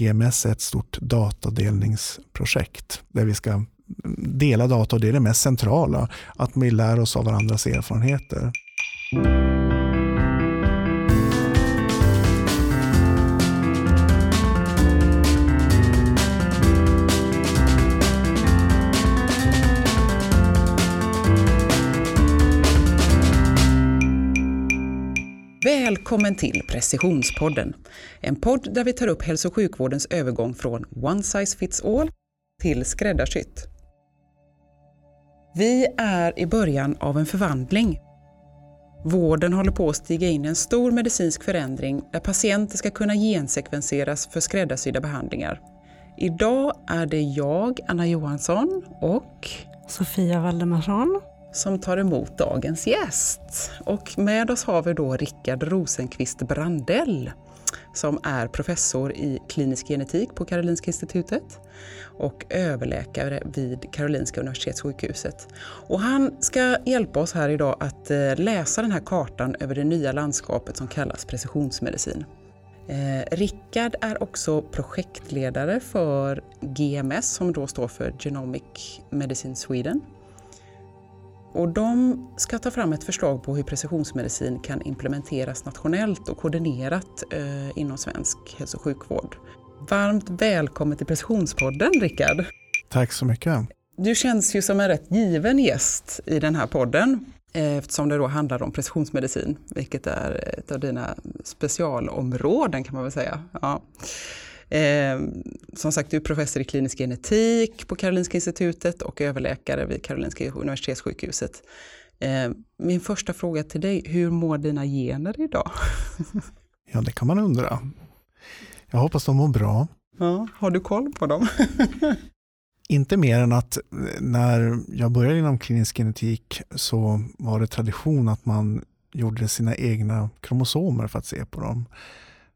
GMS är ett stort datadelningsprojekt där vi ska dela data och det är det mest centrala, att vi lär oss av varandras erfarenheter. Välkommen till Precisionspodden. En podd där vi tar upp hälso och sjukvårdens övergång från one size fits all till skräddarsytt. Vi är i början av en förvandling. Vården håller på att stiga in i en stor medicinsk förändring där patienter ska kunna gensekvenseras för skräddarsydda behandlingar. Idag är det jag, Anna Johansson och Sofia Valdemarsson som tar emot dagens gäst. Och med oss har vi då Rickard Rosenqvist Brandell som är professor i klinisk genetik på Karolinska institutet och överläkare vid Karolinska universitetssjukhuset. Och han ska hjälpa oss här idag att eh, läsa den här kartan över det nya landskapet som kallas precisionsmedicin. Eh, Rickard är också projektledare för GMS som då står för Genomic Medicine Sweden och de ska ta fram ett förslag på hur precisionsmedicin kan implementeras nationellt och koordinerat eh, inom svensk hälso och sjukvård. Varmt välkommen till Precisionspodden, Rickard. Tack så mycket. Du känns ju som en rätt given gäst i den här podden eh, eftersom det då handlar om precisionsmedicin, vilket är ett av dina specialområden kan man väl säga. Ja. Eh, som sagt, du är professor i klinisk genetik på Karolinska institutet och överläkare vid Karolinska universitetssjukhuset. Eh, min första fråga till dig, hur mår dina gener idag? ja, det kan man undra. Jag hoppas de mår bra. Ja, har du koll på dem? Inte mer än att när jag började inom klinisk genetik så var det tradition att man gjorde sina egna kromosomer för att se på dem.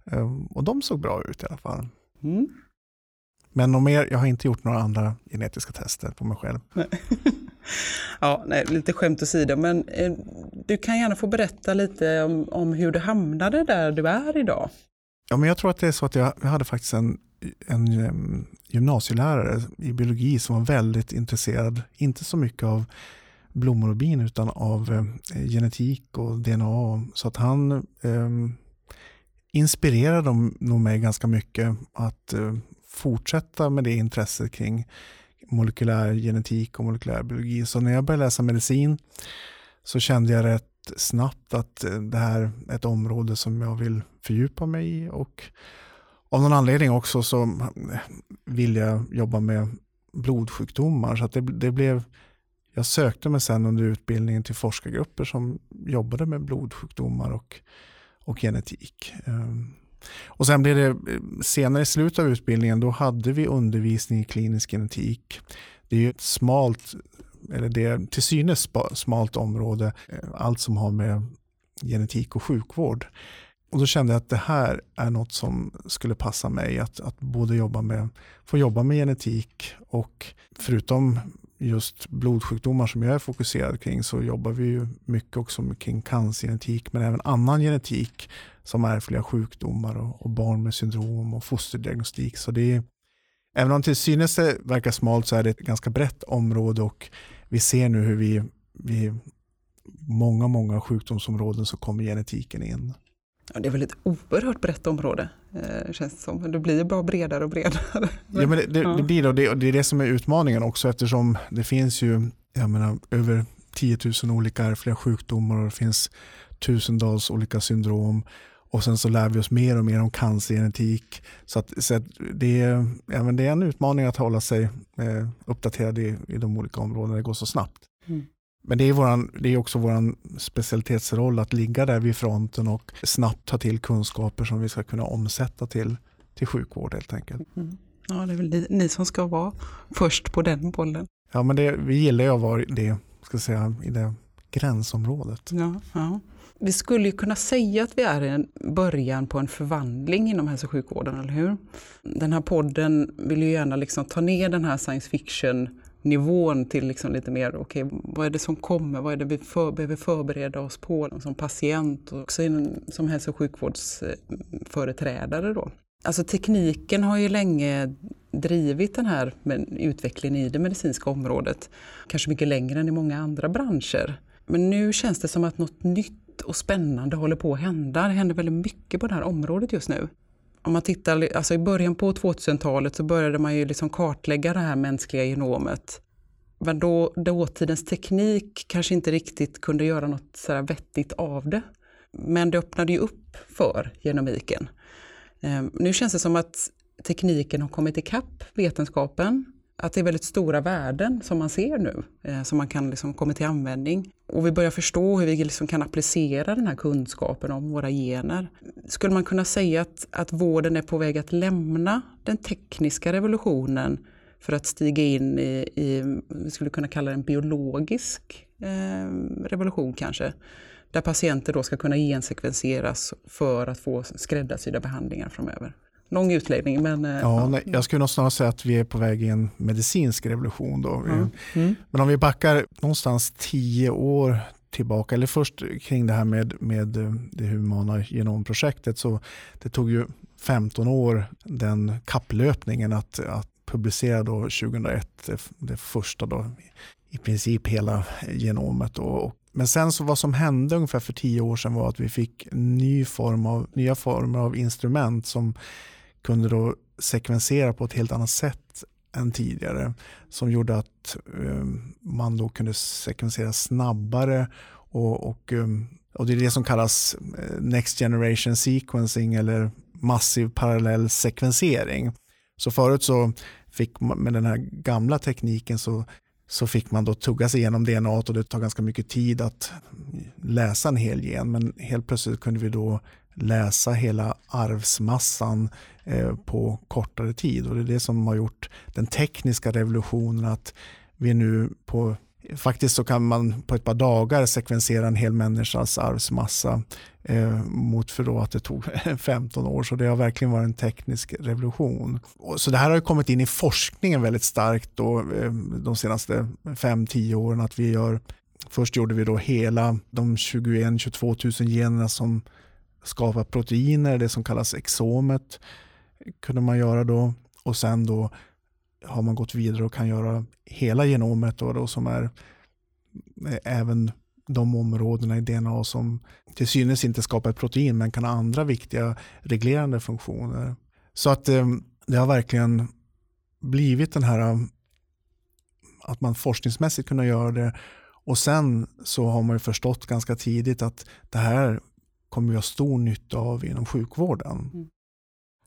Ehm, och de såg bra ut i alla fall. Mm. Men något mer, jag har inte gjort några andra genetiska tester på mig själv. ja, nej, lite skämt åsido, men eh, du kan gärna få berätta lite om, om, hur du hamnade där du är idag. Ja, men jag tror att det är så att jag, jag hade faktiskt en, en gymnasielärare i biologi som var väldigt intresserad, inte så mycket av blommor och bin utan av um, genetik och DNA. Så att han um, inspirerade de nog mig ganska mycket att eh, fortsätta med det intresset kring molekylär genetik och molekylär biologi. Så när jag började läsa medicin så kände jag rätt snabbt att eh, det här är ett område som jag vill fördjupa mig i och av någon anledning också så eh, vill jag jobba med blodsjukdomar. Så att det, det blev, jag sökte mig sen under utbildningen till forskargrupper som jobbade med blodsjukdomar och och genetik. Ehm, och sen blev det eh, senare i slutet av utbildningen, då hade vi undervisning i klinisk genetik. Det är ju ett smalt, eller det är till synes smalt område, eh, allt som har med genetik och sjukvård. Och då kände jag att det här är något som skulle passa mig, att, att både jobba med, få jobba med genetik och förutom just blodsjukdomar som jag är fokuserad kring så jobbar vi ju mycket också kring cancergenetik men även annan genetik som ärftliga sjukdomar och, och barn med syndrom och fosterdiagnostik. Så det är, även om till synes det verkar smalt så är det ett ganska brett område och vi ser nu hur vi, vi många, många sjukdomsområden så kommer genetiken in. Ja, det är väl ett oerhört brett område, eh, känns det som. Det blir bara bredare och bredare. ja, men det, det, ja. det blir det och, det och det är det som är utmaningen också eftersom det finns ju jag menar, över 10 000 olika ärftliga sjukdomar och det finns tusentals olika syndrom. Och sen så lär vi oss mer och mer om cancergenetik. Så, att, så att det, är, men det är en utmaning att hålla sig eh, uppdaterad i, i de olika områdena. Det går så snabbt. Mm. Men det är, våran, det är också vår specialitetsroll att ligga där vid fronten och snabbt ta till kunskaper som vi ska kunna omsätta till, till sjukvård helt enkelt. Mm. Ja, det är väl ni, ni, som ska vara först på den bollen. Ja, men det, vi gillar ju att vara det, ska säga, i det gränsområdet. Ja, ja. Vi skulle ju kunna säga att vi är i en början på en förvandling inom hälso och sjukvården, eller hur? Den här podden vill ju gärna liksom ta ner den här science fiction nivån till liksom lite mer, okej, okay, vad är det som kommer? Vad är det vi för, behöver förbereda oss på som patient och också som hälso och sjukvårdsföreträdare då? Alltså tekniken har ju länge drivit den här utvecklingen i det medicinska området. Kanske mycket längre än i många andra branscher. Men nu känns det som att något nytt och spännande håller på att hända. Det händer väldigt mycket på det här området just nu. Om man tittar, alltså I början på 2000-talet så började man ju liksom kartlägga det här mänskliga genomet. Men då dåtidens teknik kanske inte riktigt kunde göra något så vettigt av det. Men det öppnade ju upp för genomiken. Ehm, nu känns det som att tekniken har kommit ikapp vetenskapen. Att det är väldigt stora värden som man ser nu, eh, som man kan liksom komma till användning. Och vi börjar förstå hur vi liksom kan applicera den här kunskapen om våra gener. Skulle man kunna säga att, att vården är på väg att lämna den tekniska revolutionen för att stiga in i, i vi skulle kunna kalla det en biologisk eh, revolution kanske? Där patienter då ska kunna gensekvenseras för att få skräddarsydda behandlingar framöver. Lång utläggning men... Eh, ja. Nej, jag skulle nog snarare säga att vi är på väg i en medicinsk revolution. Då. Mm. Mm. Men om vi backar någonstans tio år tillbaka, eller först kring det här med, med eh, det humana genomprojektet, så det tog ju 15 år den kapplöpningen att, att publicera då 2001 det, det första då, i princip hela genomet. Och, men sen så vad som hände ungefär för tio år sedan var att vi fick ny form av, nya former av instrument som kunde då sekvensera på ett helt annat sätt än tidigare. Som gjorde att um, man då kunde sekvensera snabbare och, och, ehm, um, och det är det som kallas eh, Next Generation Sequencing eller massiv parallell sekvensering. Så förut så fick man med den här gamla tekniken så så fick man då tugga sig igenom DNA och det tar ganska mycket tid att läsa en hel gen. Men helt plötsligt kunde vi då läsa hela arvsmassan eh, Eh, på kortare tid. Och det är det som har gjort den tekniska revolutionen att vi nu på Faktiskt så kan man på ett par dagar sekvensera en hel människas arvsmassa eh, mot för då att det tog 15 år. Så det har verkligen varit en teknisk revolution. Så det här har kommit in i forskningen väldigt starkt då, eh, de senaste 5-10 åren. att vi gör Först gjorde vi då hela de 21-22 000 generna som skapar proteiner, det som kallas exomet kunde man göra då. Och sen då har man gått vidare och kan göra hela genomet då, då som är eh, även de områdena i DNA som till synes inte skapar ett protein men kan ha andra viktiga reglerande funktioner. Så att eh, det har verkligen blivit den här eh, att man forskningsmässigt kunde göra det och sen så har man ju förstått ganska tidigt att det här kommer vi ha stor nytta av inom sjukvården. Mm.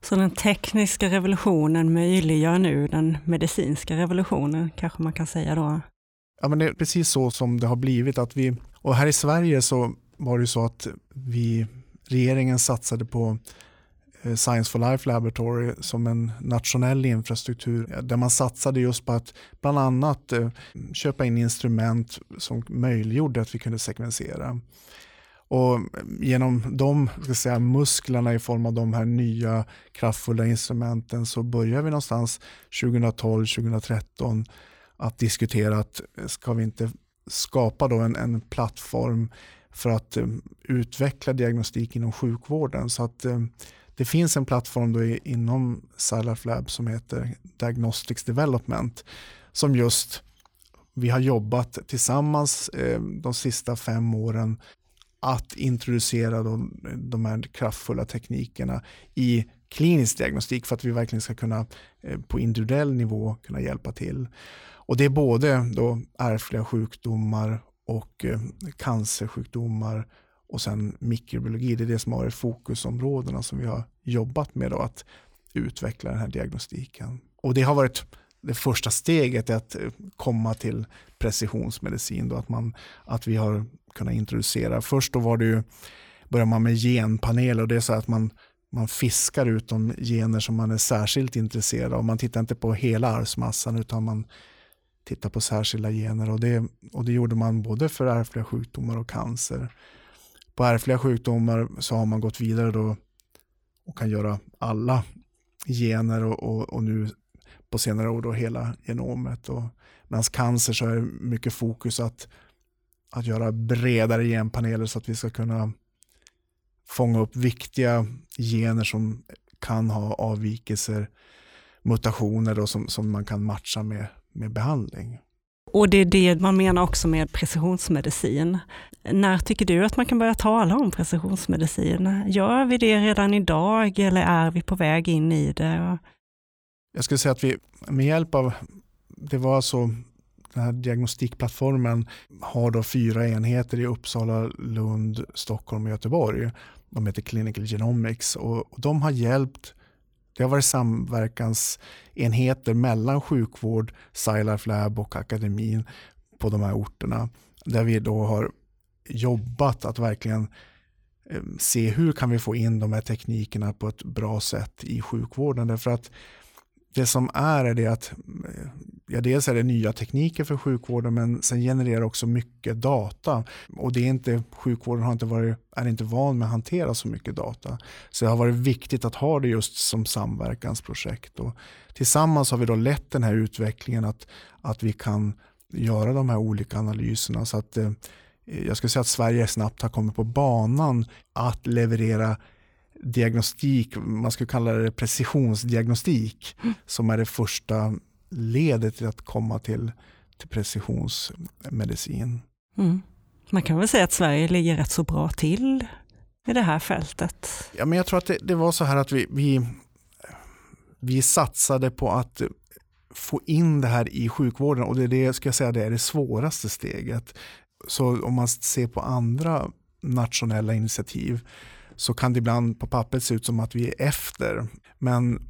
Så den tekniska revolutionen möjliggör nu den medicinska revolutionen, kanske man kan säga då? Ja, men det är precis så som det har blivit. Att vi, och här i Sverige så var det så att vi, regeringen satsade på eh, Science for Life Laboratory som en nationell infrastruktur eh, där man satsade just på att bland annat eh, köpa in instrument som möjliggjorde att vi kunde sekvensera. Och genom de ska säga, musklerna i form av de här nya kraftfulla instrumenten så börjar vi någonstans 2012-2013 att diskutera att ska vi inte skapa då en, en plattform för att um, utveckla diagnostik inom sjukvården. Så att um, det finns en plattform då i, inom Silaf Lab som heter Diagnostics Development som just vi har jobbat tillsammans eh, de sista fem åren att introducera de, de här kraftfulla teknikerna i klinisk diagnostik för att vi verkligen ska kunna eh, på individuell nivå kunna hjälpa till. Och det är både då ärftliga sjukdomar och eh, cancersjukdomar och sen mikrobiologi. Det är det som har varit fokusområdena som vi har jobbat med då, att utveckla den här diagnostiken. Och det har varit det första steget är att eh, komma till precisionsmedicin. Då, att, man, att vi har kunnat introducera. Först då var det ju, började man med genpaneler och det är så att man, man fiskar ut de gener som man är särskilt intresserad av. Man tittar inte på hela arvsmassan utan man tittar på särskilda gener och det, och det gjorde man både för ärftliga sjukdomar och cancer. På ärftliga sjukdomar så har man gått vidare då och kan göra alla gener och, och, och nu på senare år då hela genomet. Och, Medan cancer så är det mycket fokus att, att göra bredare genpaneler så att vi ska kunna fånga upp viktiga gener som kan ha avvikelser, mutationer då som, som man kan matcha med, med behandling. Och det är det man menar också med precisionsmedicin. När tycker du att man kan börja tala om precisionsmedicin? Gör vi det redan idag eller är vi på väg in i det? Jag skulle säga att vi med hjälp av, det var alltså den här diagnostikplattformen har då fyra enheter i Uppsala, Lund, Stockholm och Göteborg. De heter Clinical Genomics och de har hjälpt det har varit samverkansenheter mellan sjukvård, SciLife Lab och akademin på de här orterna. Där vi då har jobbat att verkligen eh, se hur kan vi få in de här teknikerna på ett bra sätt i sjukvården. Därför att det som är är det att ja, dels är det nya tekniker för sjukvården men sen genererar också mycket data. Och det är inte, sjukvården har inte varit, är inte van med att hantera så mycket data. Så det har varit viktigt att ha det just som samverkansprojekt. Och tillsammans har vi då lett den här utvecklingen att, att vi kan göra de här olika analyserna. Så att, eh, jag skulle säga att Sverige snabbt har kommit på banan att leverera diagnostik, man skulle kalla det precisionsdiagnostik, mm. som är det första ledet till att komma till, till precisionsmedicin. Mm. Man kan väl säga att Sverige ligger rätt så bra till i det här fältet? Ja, men jag tror att det, det var så här att vi, vi, vi satsade på att få in det här i sjukvården och det är det, ska jag säga, det är det svåraste steget. Så om man ser på andra nationella initiativ så kan det ibland på pappret se ut som att vi är efter. Men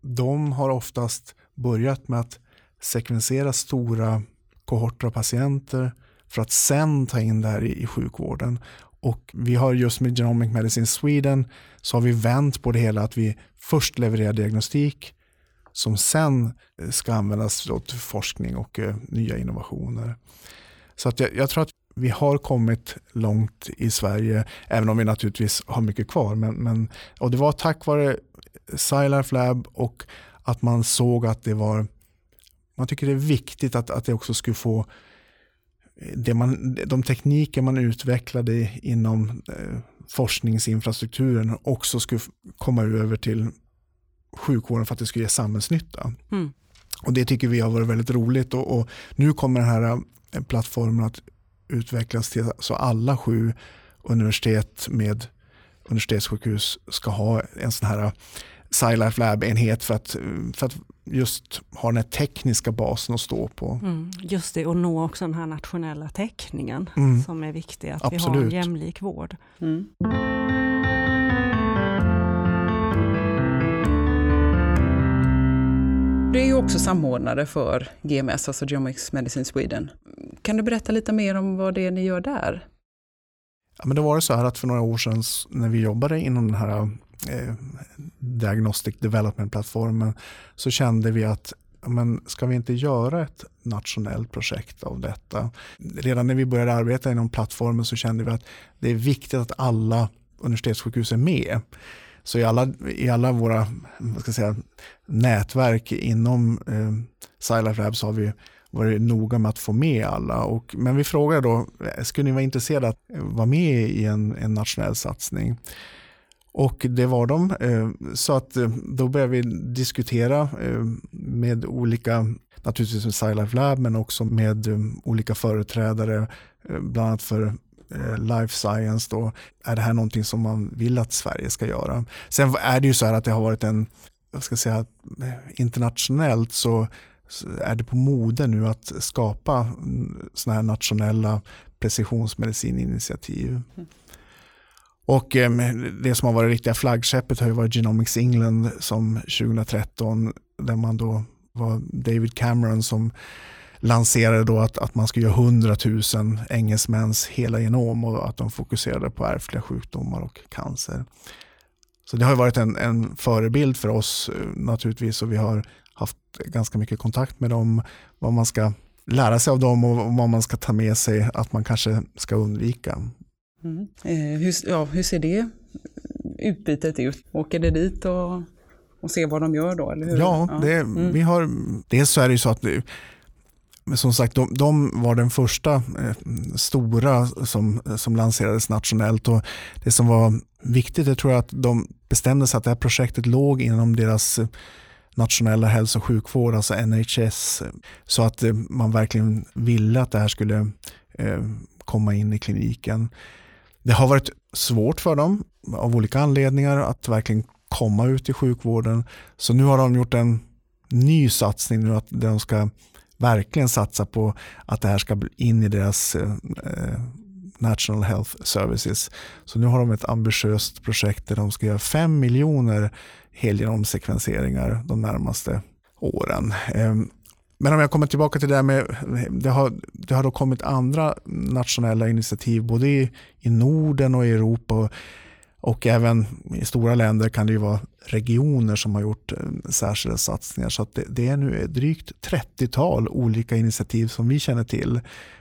de har oftast börjat med att sekvensera stora kohorter av patienter för att sen ta in det här i, i sjukvården. Och vi har just med Genomic Medicine Sweden så har vi vänt på det hela att vi först levererar diagnostik som sen eh, ska användas till forskning och eh, nya innovationer. Så att jag, jag, tror att vi har kommit långt i Sverige, även om vi naturligtvis har mycket kvar. Men, men, och det var tack vare SciLife Lab och att man såg att det var, man tycker det är viktigt att, att det också skulle få det man, de tekniker man utvecklade inom eh, forskningsinfrastrukturen också skulle komma över till sjukvården för att det skulle ge samhällsnytta. Mm. Och Det tycker vi har varit väldigt roligt och, och nu kommer den här eh, plattformen att utvecklas till så alla sju universitet med universitetssjukhus ska ha en sån här SciLife Lab-enhet för att, för att just ha den här tekniska basen att stå på. Mm, just det, och nå också den här nationella täckningen mm. som är viktig, att Absolut. vi har en jämlik vård. Mm. Du är ju också samordnare för GMS, alltså Genomics Medicine Sweden. Kan du berätta lite mer om vad det är ni gör där? Ja, men det var så här att för några år sedan när vi jobbade inom den här eh, Diagnostic Development-plattformen så kände vi att men ska vi inte göra ett nationellt projekt av detta? Redan när vi började arbeta inom plattformen så kände vi att det är viktigt att alla universitetssjukhus är med. Så i alla, i alla våra vad ska jag säga, nätverk inom eh, SciLife Labs har vi varit noga med att få med alla. Och, men vi frågade då, eh, skulle ni vara intresserade att eh, vara med i en, en nationell satsning? Och det var de. Eh, så att då började vi diskutera med olika, naturligtvis med SciLife Lab, men också med olika företrädare, bland annat för life science. Då. Är det här någonting som man vill att Sverige ska göra? Sen är det ju så här att det har varit en, jag ska säga, internationellt så är det på mode nu att skapa mm, sådana här nationella precisionsmedicininitiativ. Mm. Och eh, det som har varit riktiga flaggskeppet har ju varit Genomics England som 2013 där man då var David Cameron som lanserade då att, att man skulle göra 100 000 engelsmäns hela genom och att de fokuserade på ärftliga sjukdomar och cancer. Så det har varit en, en förebild för oss eh, naturligtvis och vi har haft ganska mycket kontakt med dem, vad man ska lära sig av dem och vad man ska ta med sig att man kanske ska undvika. Mm. Eh, hur, ja, hur ser det utbytet ut? Åker det dit och, och ser vad de gör då? Eller hur? Ja, det, mm. vi har, dels så är det ju så att som sagt, de, de, var den första eh, stora som, som lanserades nationellt. Och det som var viktigt det tror jag att de bestämde sig att det här projektet låg inom deras eh, nationella hälso och sjukvård, alltså NHS. Så att eh, man verkligen ville att det här skulle eh, komma in i kliniken. Det har varit svårt för dem av olika anledningar att verkligen komma ut i sjukvården. Så nu har de gjort en ny satsning nu att de ska verkligen satsa på att det här ska in i deras eh, eh, National Health Services. Så nu har de ett ambitiöst projekt där de ska göra 5 miljoner helgenomsekvenseringar de närmaste åren. Ehm, men om jag kommer tillbaka till det här med, det har, det har då kommit andra nationella initiativ både i, i Norden och i Europa. Och, och även i stora länder kan det ju vara regioner som har gjort eh, särskilda satsningar. Så det, det, är nu drygt 30-tal olika initiativ som vi känner till.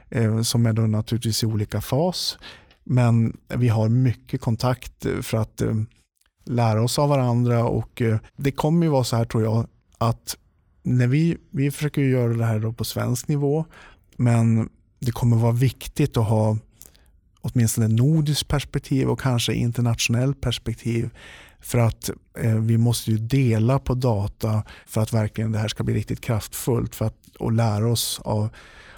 Eh, som är då naturligtvis i olika fas. Men vi har mycket kontakt eh, för att eh, lära oss av varandra och eh, det kommer ju vara så här tror jag att när vi, vi försöker göra det här då på svensk nivå men det kommer vara viktigt att ha åtminstone nordiskt perspektiv och kanske internationellt perspektiv för att eh, vi måste ju dela på data för att verkligen det här ska bli riktigt kraftfullt för att, och lära oss av,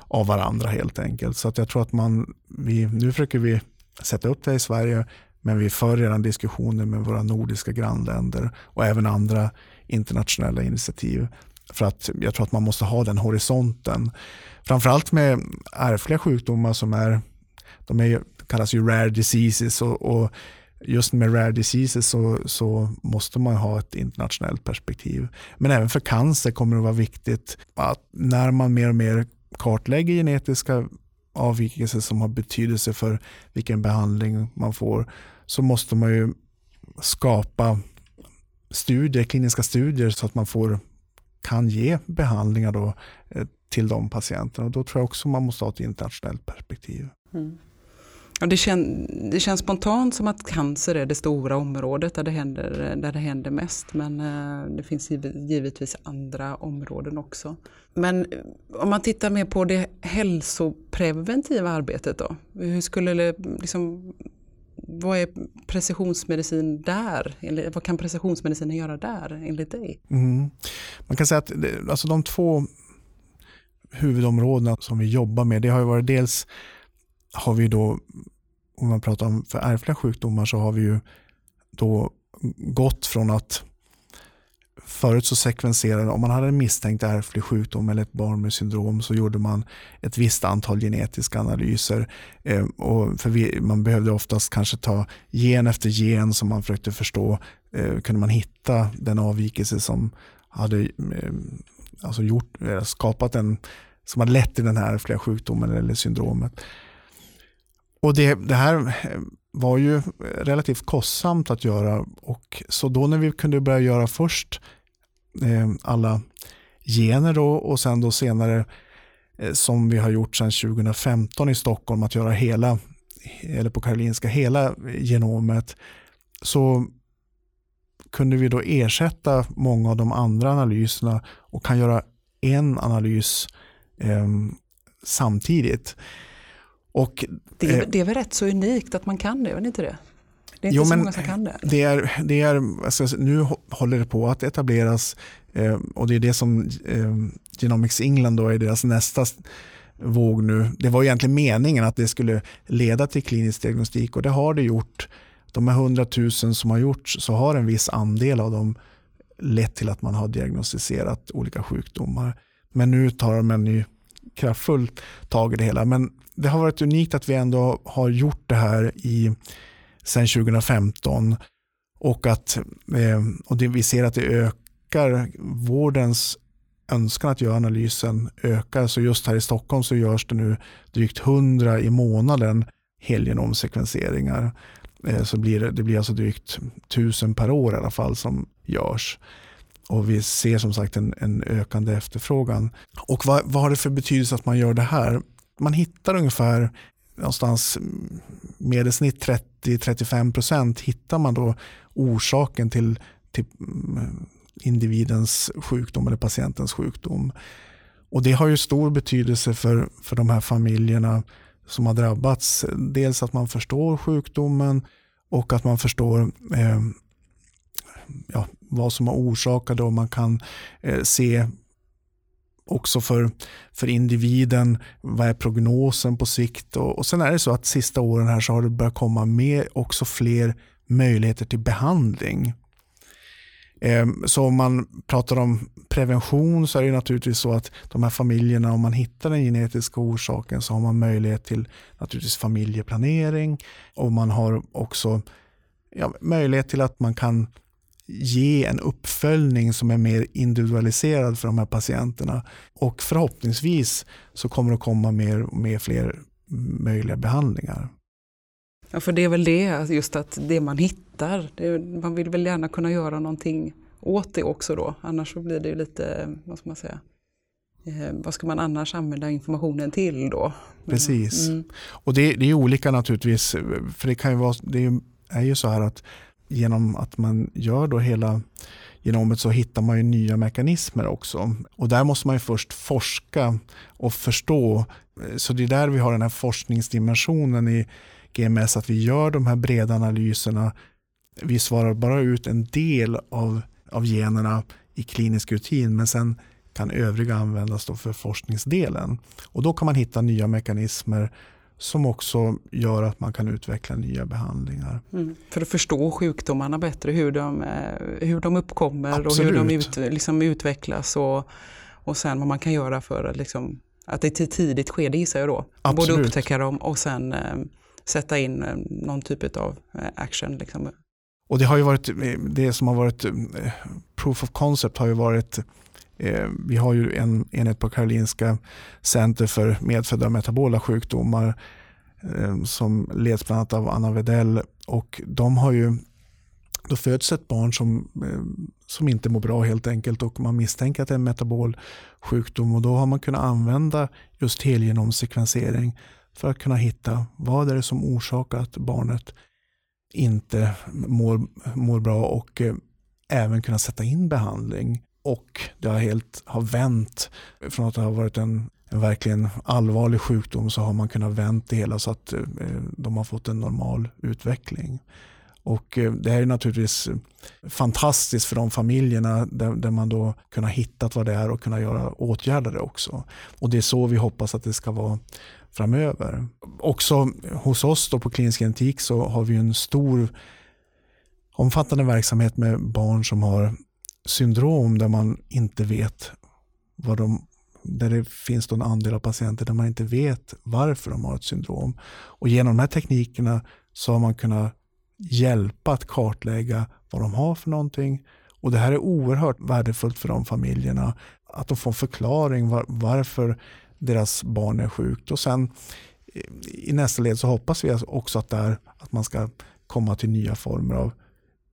av varandra helt enkelt. Så att jag tror att man, vi, nu försöker vi sätta upp det i Sverige men vi för redan diskussioner med våra nordiska grannländer och även andra internationella initiativ. För att jag tror att man måste ha den horisonten. Framförallt med ärftliga sjukdomar som är, de är, kallas ju rare diseases och, och just med rare diseases så, så, måste man ha ett internationellt perspektiv. Men även för cancer kommer det vara viktigt att när man mer och mer kartlägger genetiska avvikelser som har betydelse för vilken behandling man får så måste man ju skapa studier, kliniska studier så att man får, kan ge behandlingar då, eh, till de patienterna. Och då tror jag också man måste ha ett internationellt perspektiv. Mm. Och det, kän, det känns spontant som att cancer är det stora området där det händer, där det händer mest. Men eh, det finns givetvis andra områden också. Men eh, om man tittar mer på det hälsopreventiva arbetet då? Hur skulle det, liksom, vad är precisionsmedicin där? Vad kan precisionsmedicinen göra där enligt dig? Mm. Man kan säga att alltså de två huvudområdena som vi jobbar med, det har ju varit dels har vi då, om man pratar om för ärftliga sjukdomar så har vi ju då gått från att Förut så sekvenserade, om man hade en misstänkt ärftlig sjukdom eller ett barn med syndrom så gjorde man ett visst antal genetiska analyser. Eh, och för vi, man behövde oftast kanske ta gen efter gen som man försökte förstå. Eh, kunde man hitta den avvikelse som hade eh, alltså gjort, eh, skapat en, som hade lett till den här ärftliga sjukdomen eller syndromet. Och det, det här eh, var ju relativt kostsamt att göra och så då när vi kunde börja göra först eh, alla gener då, och sen då senare eh, som vi har gjort sedan 2015 i Stockholm att göra hela, eller på Karolinska, hela genomet så kunde vi då ersätta många av de andra analyserna och kan göra en analys eh, samtidigt. Och, det, är, eh, det är väl rätt så unikt att man kan det, är inte det? Det är inte jo, så många som kan det. det, är, det är, alltså, nu håller det på att etableras eh, och det är det som eh, Genomics England då är deras nästa våg nu. Det var egentligen meningen att det skulle leda till klinisk diagnostik och det har det gjort. De här 100 000 som har gjorts så har en viss andel av dem lett till att man har diagnostiserat olika sjukdomar. Men nu tar de en ny kraftfull tag i det hela. Men det har varit unikt att vi ändå har gjort det här i sedan 2015 och att eh, och det, vi ser att det ökar vårdens önskan att göra analysen ökar. Så just här i Stockholm så görs det nu drygt 100 i månaden helgenomsekvenseringar. Eh, så blir det, det blir alltså drygt 1000 per år i alla fall som görs. Och vi ser som sagt en, en ökande efterfrågan. Och vad, vad har det för betydelse att man gör det här? Man hittar ungefär någonstans medelsnitt 30-35 procent hittar man då orsaken till, till mm, individens sjukdom eller patientens sjukdom. Och Det har ju stor betydelse för, för de här familjerna som har drabbats. Dels att man förstår sjukdomen och att man förstår eh, ja, vad som har orsakat det och man kan eh, se också för, för individen, vad är prognosen på sikt? Och, och sen är det så att sista åren här så har det börjat komma med också fler möjligheter till behandling. Ehm, så om man pratar om prevention så är det naturligtvis så att de här familjerna, om man hittar den genetiska orsaken så har man möjlighet till naturligtvis familjeplanering och man har också ja, möjlighet till att man kan ge en uppföljning som är mer individualiserad för de här patienterna. Och förhoppningsvis så kommer det komma mer och mer fler möjliga behandlingar. Ja, för det är väl det, just att det man hittar, det, man vill väl gärna kunna göra någonting åt det också då, annars så blir det ju lite, vad ska man säga, eh, vad ska man annars använda informationen till då? Precis, mm. och det, det, är olika naturligtvis, för det kan ju vara, det är ju så här att genom att man gör då hela genomet så hittar man ju nya mekanismer också. Och där måste man ju först forska och förstå. Så det är där vi har den här forskningsdimensionen i GMS, att vi gör de här breda analyserna. Vi svarar bara ut en del av, av generna i klinisk rutin, men sen kan övriga användas då för forskningsdelen. Och då kan man hitta nya mekanismer som också gör att man kan utveckla nya behandlingar. Mm. För att förstå sjukdomarna bättre, hur de, eh, hur de uppkommer Absolut. och hur de ut, liksom utvecklas och, och sen vad man kan göra för att, liksom, att det är ett tidigt skede gissar jag då. Absolut. Både upptäcka dem och sen eh, sätta in eh, någon typ av eh, action. Liksom. Och det har ju varit, det som har varit proof of concept har ju varit Eh, Eh, vi har ju en enhet på Karolinska Center för medfödda metabola sjukdomar eh, som leds bland annat av Anna Wedell. Och de har ju, då föds ett barn som, eh, som inte mår bra helt enkelt och man misstänker att det är en metabol sjukdom. Och då har man kunnat använda just helgenomsekvensering för att kunna hitta vad är det som orsakar att barnet inte mår, mår bra och eh, även kunna sätta in behandling och det har helt har vänt. Från att det har varit en, en verkligen allvarlig sjukdom så har man kunnat vänt det hela så att eh, de har fått en normal utveckling. Och eh, det här är naturligtvis eh, fantastiskt för de familjerna där, där man då kunnat hitta vad det är och kunna göra åtgärder det också. Och det är så vi hoppas att det ska vara framöver. Också hos oss då på klinisk genetik så har vi en stor omfattande verksamhet med barn som har syndrom där man inte vet vad de där det finns en andel av patienter där man inte vet varför de har ett syndrom. Och genom de här teknikerna så har man kunnat hjälpa att kartlägga vad de har för någonting. Och det här är oerhört värdefullt för de familjerna. Att de får en förklaring var, varför deras barn är sjukt. Och sen eh, i nästa led så hoppas vi också att, där, att man ska komma till nya former av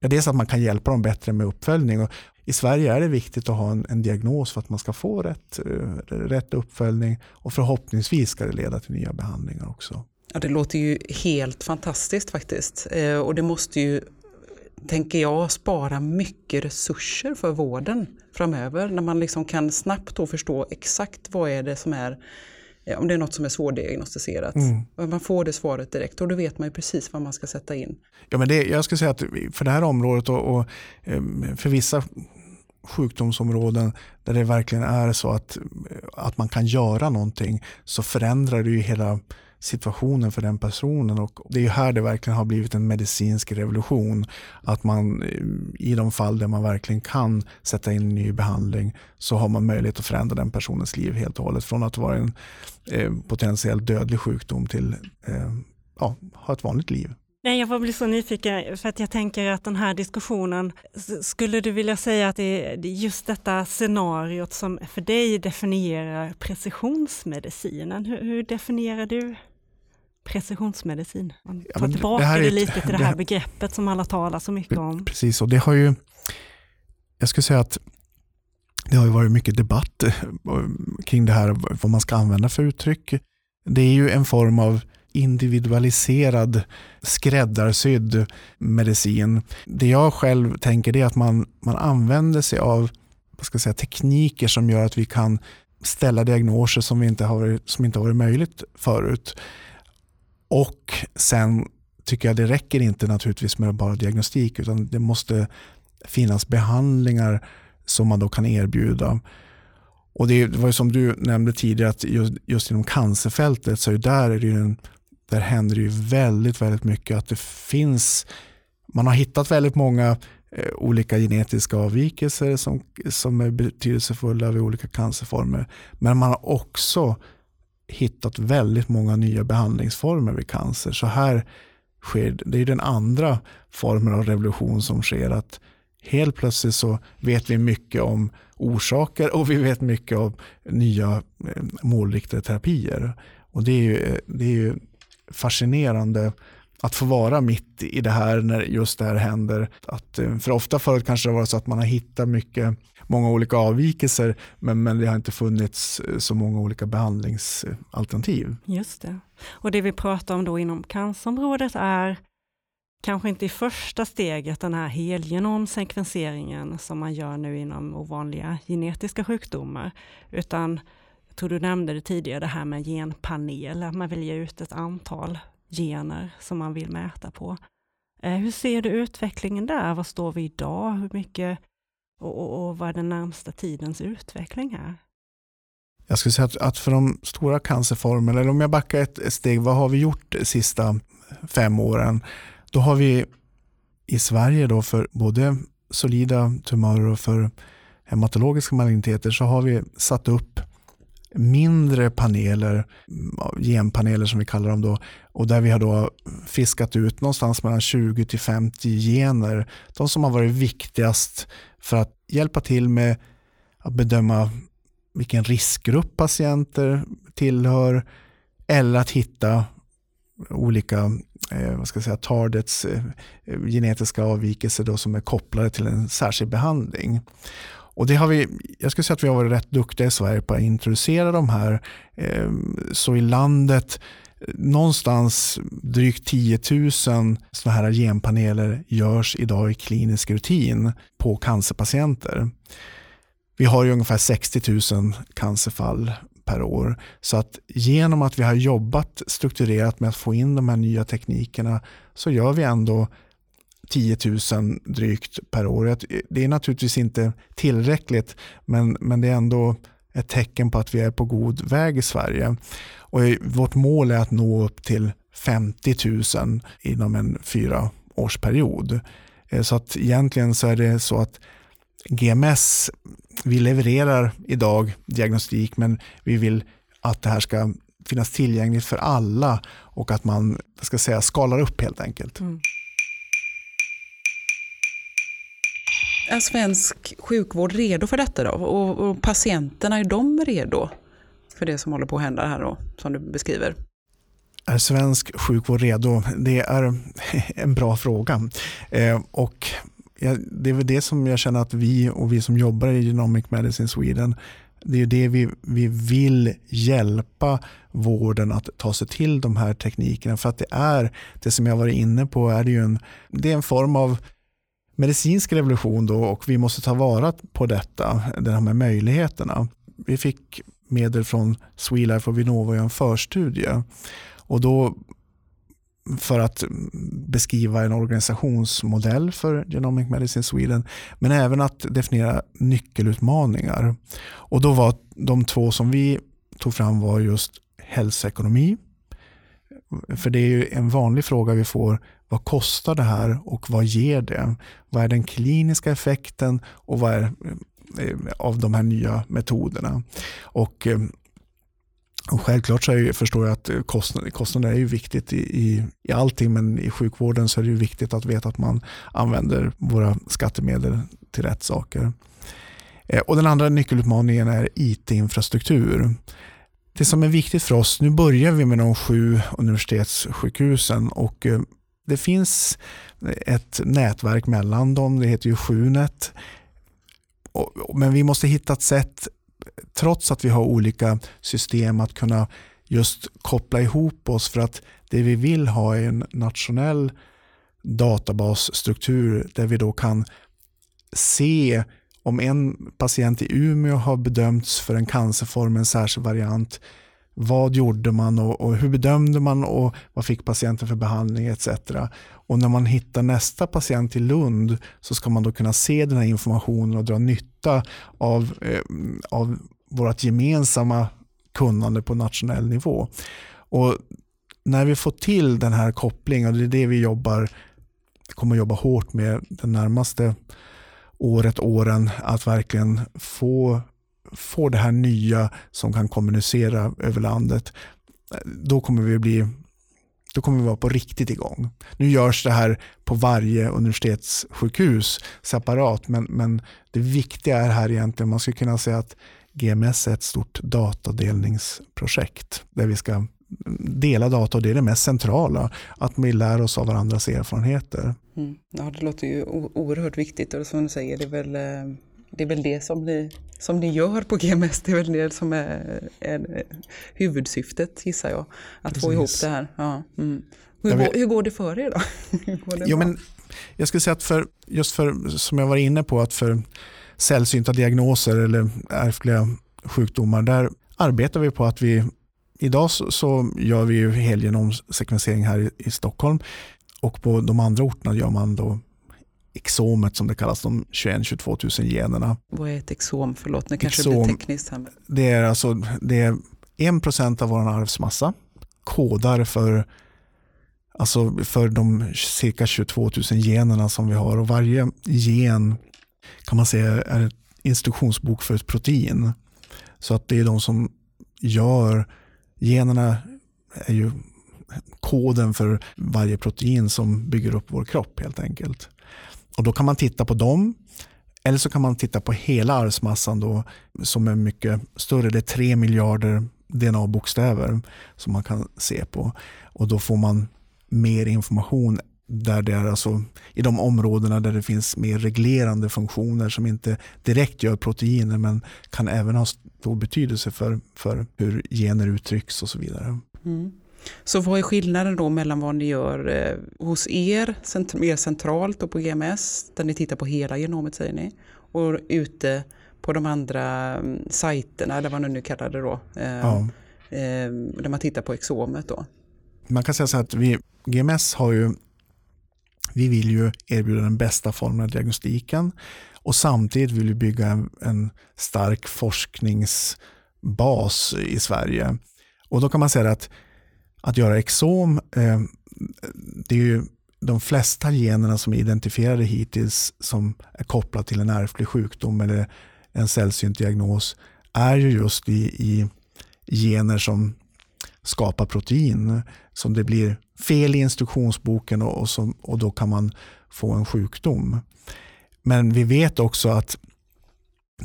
Ja, dels att man kan hjälpa dem bättre med uppföljning. Och I Sverige är det viktigt att ha en, en diagnos för att man ska få rätt, eh, rätt uppföljning och förhoppningsvis ska det leda till nya behandlingar också. Ja, det låter ju helt fantastiskt faktiskt. Eh, och det måste ju, tänker jag, spara mycket resurser för vården framöver när man liksom kan snabbt då förstå exakt vad är det som är om det är något som är svårdiagnostiserat. Mm. Man får det svaret direkt och då vet man ju precis vad man ska sätta in. Ja, men det, jag skulle säga att för det här området och, och ehm, för vissa sjukdomsområden där det verkligen är så att, att man kan göra någonting så förändrar det ju hela situationen för den personen. Och det är ju här det verkligen har blivit en medicinsk revolution. Att man eh, i de fall där man verkligen kan sätta in ny behandling så har man möjlighet att förändra den personens liv helt och hållet. Från att vara en eh, potentiellt dödlig sjukdom till eh, ja, ha ett vanligt liv. Nej, jag bli så nyfiken för att jag tänker att den här diskussionen, skulle du vilja säga att det är just detta scenariot som för dig definierar precisionsmedicinen? Hur, hur definierar du precisionsmedicin. Man tar ja, tillbaka det, här det lite till det här begreppet som alla talar så mycket om. Precis, och det har ju, jag skulle säga att det har ju varit mycket debatt eh, kring det här, vad man ska använda för uttryck. Det är ju en form av individualiserad, skräddarsydd medicin. Det jag själv tänker är att man, man använder sig av vad ska jag säga, tekniker som gör att vi kan ställa diagnoser som, vi inte har som inte har varit möjligt förut. Och sen tycker jag det räcker inte naturligtvis med bara diagnostik utan det måste finnas behandlingar som man då kan erbjuda. Och Det var ju som du nämnde tidigare att just, just inom cancerfältet så är där, är det en, där händer det ju väldigt, väldigt mycket. Att det finns, man har hittat väldigt många eh, olika genetiska avvikelser som, som är betydelsefulla vid olika cancerformer. Men man har också hittat väldigt många nya behandlingsformer vid cancer. Så här sker, det är den andra formen av revolution som sker. att Helt plötsligt så vet vi mycket om orsaker och vi vet mycket om nya eh, målriktade terapier. Och det är ju, eh, det är ju fascinerande att få vara mitt i det här när just det här händer. Att, eh, för ofta förut kanske det var så att man har hittat mycket, många olika avvikelser men, men det har inte funnits eh, så många olika behandlingsalternativ. Just det. Och det vi pratar om då inom cancerområdet är kanske inte i första steget den här helgenomsekvenseringen som man gör nu inom ovanliga genetiska sjukdomar, utan jag tror du nämnde det tidigare, det här med genpanel, att man väljer ut ett antal gener som man vill mäta på. Eh, hur ser du utvecklingen där? Var står vi idag? Hur mycket och, och, och vad är den närmsta tidens utveckling här? Jag skulle säga att, att för de stora cancerformerna, eller om jag backar ett steg, vad har vi gjort de sista fem åren? Då har vi i Sverige då för både solida tumörer och för hematologiska maligniteter så har vi satt upp mindre paneler, mm, genpaneler som vi kallar dem då, och där vi har då fiskat ut någonstans mellan 20 till 50 gener, de som har varit viktigast för att hjälpa till med att bedöma vilken riskgrupp patienter tillhör eller att hitta olika eh, vad ska jag säga, targets, eh, genetiska avvikelser då som är kopplade till en särskild behandling. Och det har vi, jag skulle säga att vi har varit rätt duktiga i Sverige på att introducera de här. Eh, så i landet någonstans drygt 10 000 sådana här genpaneler görs idag i klinisk rutin på cancerpatienter. Vi har ju ungefär 60 000 cancerfall per år. Så att genom att vi har jobbat strukturerat med att få in de här nya teknikerna så gör vi ändå 10 000 drygt per år. Det är naturligtvis inte tillräckligt men, men det är ändå ett tecken på att vi är på god väg i Sverige. Och vårt mål är att nå upp till 50 000 inom en fyraårsperiod. Eh, så att egentligen så är det så att GMS, vi levererar idag diagnostik men vi vill att det här ska finnas tillgängligt för alla och att man ska säga, skalar upp helt enkelt. Mm. Är svensk sjukvård redo för detta då? Och, och, patienterna, är de redo för det som håller på att hända här då, som du beskriver? Är svensk sjukvård redo? Det är en bra fråga. Eh, och det är väl det som jag känner att vi och vi som jobbar i Genomic Medicine Sweden det är det vi, vi vill hjälpa vården att ta sig till de här teknikerna. För att det är, det som jag varit inne på, är det ju en, det är en form av medicinsk revolution då och vi måste ta vara på detta, de här möjligheterna. Vi fick medel från Swelife och Vinnova i en förstudie. Och då för att beskriva en organisationsmodell för Genomic Medicine Sweden, men även att definiera nyckelutmaningar. Och då var de två som vi tog fram var just hälsoekonomi. För det är ju en vanlig fråga vi får, vad kostar det här och vad ger det? Vad är den kliniska effekten och vad är eh, av de här nya metoderna? Och eh, och självklart så är, förstår jag att eh, kostnader, kostnader är ju viktigt i, i, i allting men i sjukvården så är det ju viktigt att veta att man använder våra skattemedel till rätt saker. Eh, och den andra nyckelutmaningen är IT-infrastruktur. Det som är viktigt för oss, nu börjar vi med de sju universitetssjukhusen och eh, det finns ett nätverk mellan dem, det heter ju Sjunet. Men vi måste hitta ett sätt trots att vi har olika system att kunna just koppla ihop oss för att det vi vill ha är en nationell databasstruktur där vi då kan se om en patient i Umeå har bedömts för en cancerform, en särskild variant, vad gjorde man och, och, hur bedömde man och vad fick patienten för behandling etc. Och när man hittar nästa patient i Lund så ska man då kunna se den här informationen och dra nytta av, eh, av vårt gemensamma kunnande på nationell nivå. Och när vi får till den här kopplingen, och det är det vi jobbar, kommer jobba hårt med den närmaste året, åren, att verkligen få, få det här nya som kan kommunicera över landet. Då kommer vi bli då kommer vi vara på riktigt igång. Nu görs det här på varje universitetssjukhus separat, men, men det viktiga är här egentligen, man skulle kunna säga att GMS är ett stort datadelningsprojekt där vi ska dela data och det är det mest centrala, att vi lär oss av varandras erfarenheter. Mm. Ja, det låter ju oerhört viktigt och som du säger, det är väl eh, det, är väl det som, blir som ni gör på GMS, det är väl det som är, är huvudsyftet gissar jag, att Precis. få ihop det här. Ja. Mm. Hur, går, hur går det för er då? jo, men jag skulle säga att för, just för, som jag var inne på, att för sällsynta diagnoser eller ärftliga sjukdomar, där arbetar vi på att vi Idag så, så gör vi ju helgenomsekvensering här i, i, Stockholm och på de andra orterna gör man då exomet som det kallas, de 21-22 000 generna. Vad är ett exom? Förlåt, nu kanske exom, det blir tekniskt. Här. Det är alltså det är 1% av vår arvsmassa, kodar för, alltså för de cirka 22 000 generna som vi har och varje gen kan man säga är en instruktionsbok för ett protein. Så att det är de som gör Generna är ju koden för varje protein som bygger upp vår kropp helt enkelt. Och Då kan man titta på dem eller så kan man titta på hela arvsmassan då, som är mycket större. Det är tre miljarder DNA-bokstäver som man kan se på. Och Då får man mer information där det är alltså i de områdena där det finns mer reglerande funktioner som inte direkt gör proteiner men kan även ha stor betydelse för, för hur gener uttrycks och så vidare. Mm. Så vad är skillnaden då mellan vad ni gör eh, hos er, mer centralt och på GMS, där ni tittar på hela genomet säger ni, och ute på de andra mm, sajterna, eller vad ni nu kallar det då, eh, ja. eh, där man tittar på exomet då? Man kan säga så att vi, GMS har ju vi vill ju erbjuda den bästa formen av diagnostiken och samtidigt vill vi bygga en, en stark forskningsbas i Sverige. Och då kan man säga att att göra exom, eh, det är ju de flesta generna som är identifierade hittills som är kopplade till en ärftlig sjukdom eller en sällsynt diagnos är ju just i, i gener som skapar protein. Som det blir fel i instruktionsboken och, och, som, och då kan man få en sjukdom. Men vi vet också att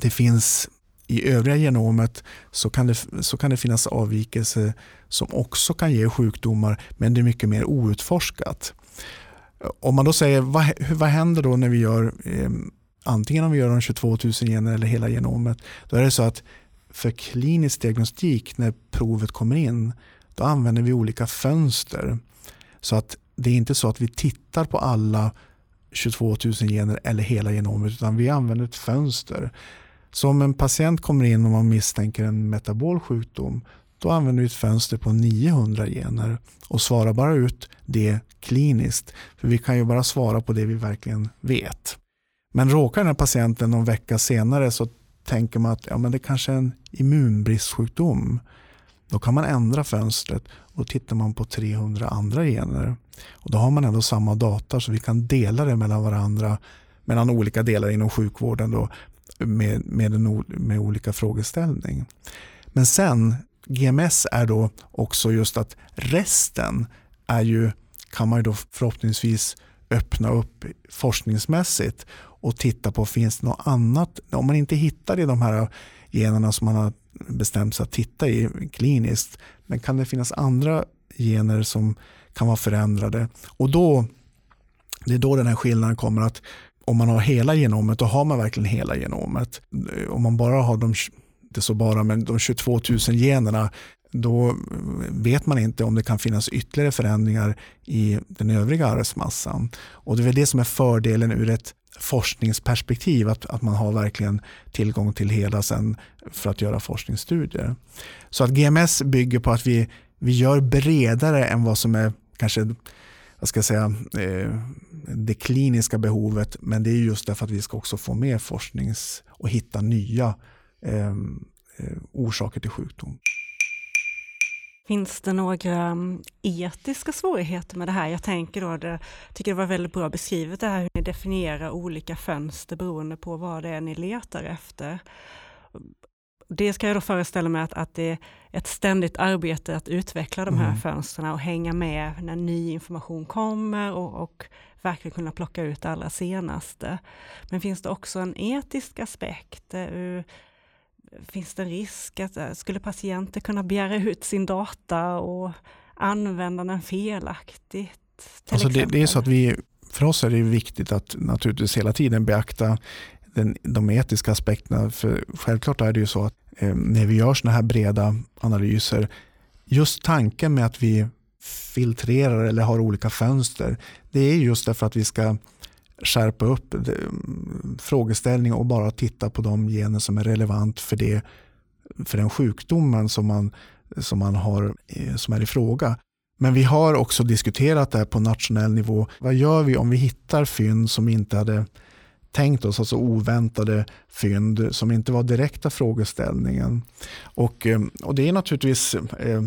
det finns i övriga genomet så kan, det, så kan det finnas avvikelser som också kan ge sjukdomar men det är mycket mer outforskat. Om man då säger vad, vad händer då när vi gör eh, antingen om vi gör de 22 000 gener eller hela genomet då är det så att för klinisk diagnostik när provet kommer in då använder vi olika fönster. Så att det är inte så att vi tittar på alla 22 000 gener eller hela genomet utan vi använder ett fönster. Så om en patient kommer in och man misstänker en metabol sjukdom då använder vi ett fönster på 900 gener och svarar bara ut det kliniskt. För vi kan ju bara svara på det vi verkligen vet. Men råkar den här patienten någon vecka senare så tänker man att ja, men det kanske är en immunbristsjukdom. Då kan man ändra fönstret och tittar man på 300 andra gener. Och då har man ändå samma data så vi kan dela det mellan varandra, mellan olika delar inom sjukvården då, med, med, en, med olika frågeställning. Men sen, GMS är då också just att resten är ju, kan man ju då förhoppningsvis öppna upp forskningsmässigt och titta på finns det något annat. Om man inte hittar i de här generna som man har bestämt sig att titta i kliniskt. Men kan det finnas andra gener som kan vara förändrade? Och då, det är då den här skillnaden kommer att om man har hela genomet, då har man verkligen hela genomet. Eh, om man bara har de, det så bara, men de 22 000 generna, då eh, vet man inte om det kan finnas ytterligare förändringar i den övriga arvsmassan. Och det är väl det som är fördelen ur ett forskningsperspektiv, att, att man har verkligen tillgång till hela sen för att göra forskningsstudier. Så att GMS bygger på att vi, vi gör bredare än vad som är kanske vad ska jag säga, eh, det kliniska behovet, men det är just därför att vi ska också få mer forsknings och hitta nya ehm, eh, orsaker till sjukdom. Finns det några mm, etiska svårigheter med det här? Jag tänker då, det, tycker det var väldigt bra beskrivet det här hur ni definierar olika fönster beroende på vad det är ni letar efter. Det ska jag då föreställa mig att, att det är ett ständigt arbete att utveckla de här mm. fönstren och hänga med när ny information kommer och, och verkligen kunna plocka ut det allra senaste. Men finns det också en etisk aspekt? Uh, finns det en risk att uh, skulle patienter kunna begära ut sin data och använda den felaktigt? Alltså det, det, är så att vi, för oss är det viktigt att naturligtvis hela tiden beakta den, de etiska aspekterna. För självklart är det ju så att eh, när vi gör sådana här breda analyser, just tanken med att vi filtrerar eller har olika fönster, det är just därför att vi ska skärpa upp eh, frågeställningen och bara titta på de gener som är relevant för, det, för den sjukdomen som man, som man har eh, som är i fråga. Men vi har också diskuterat det här på nationell nivå. Vad gör vi om vi hittar fynd som inte hade tänkt oss, alltså oväntade fynd som inte var direkta frågeställningen. Och, eh, och det är naturligtvis eh,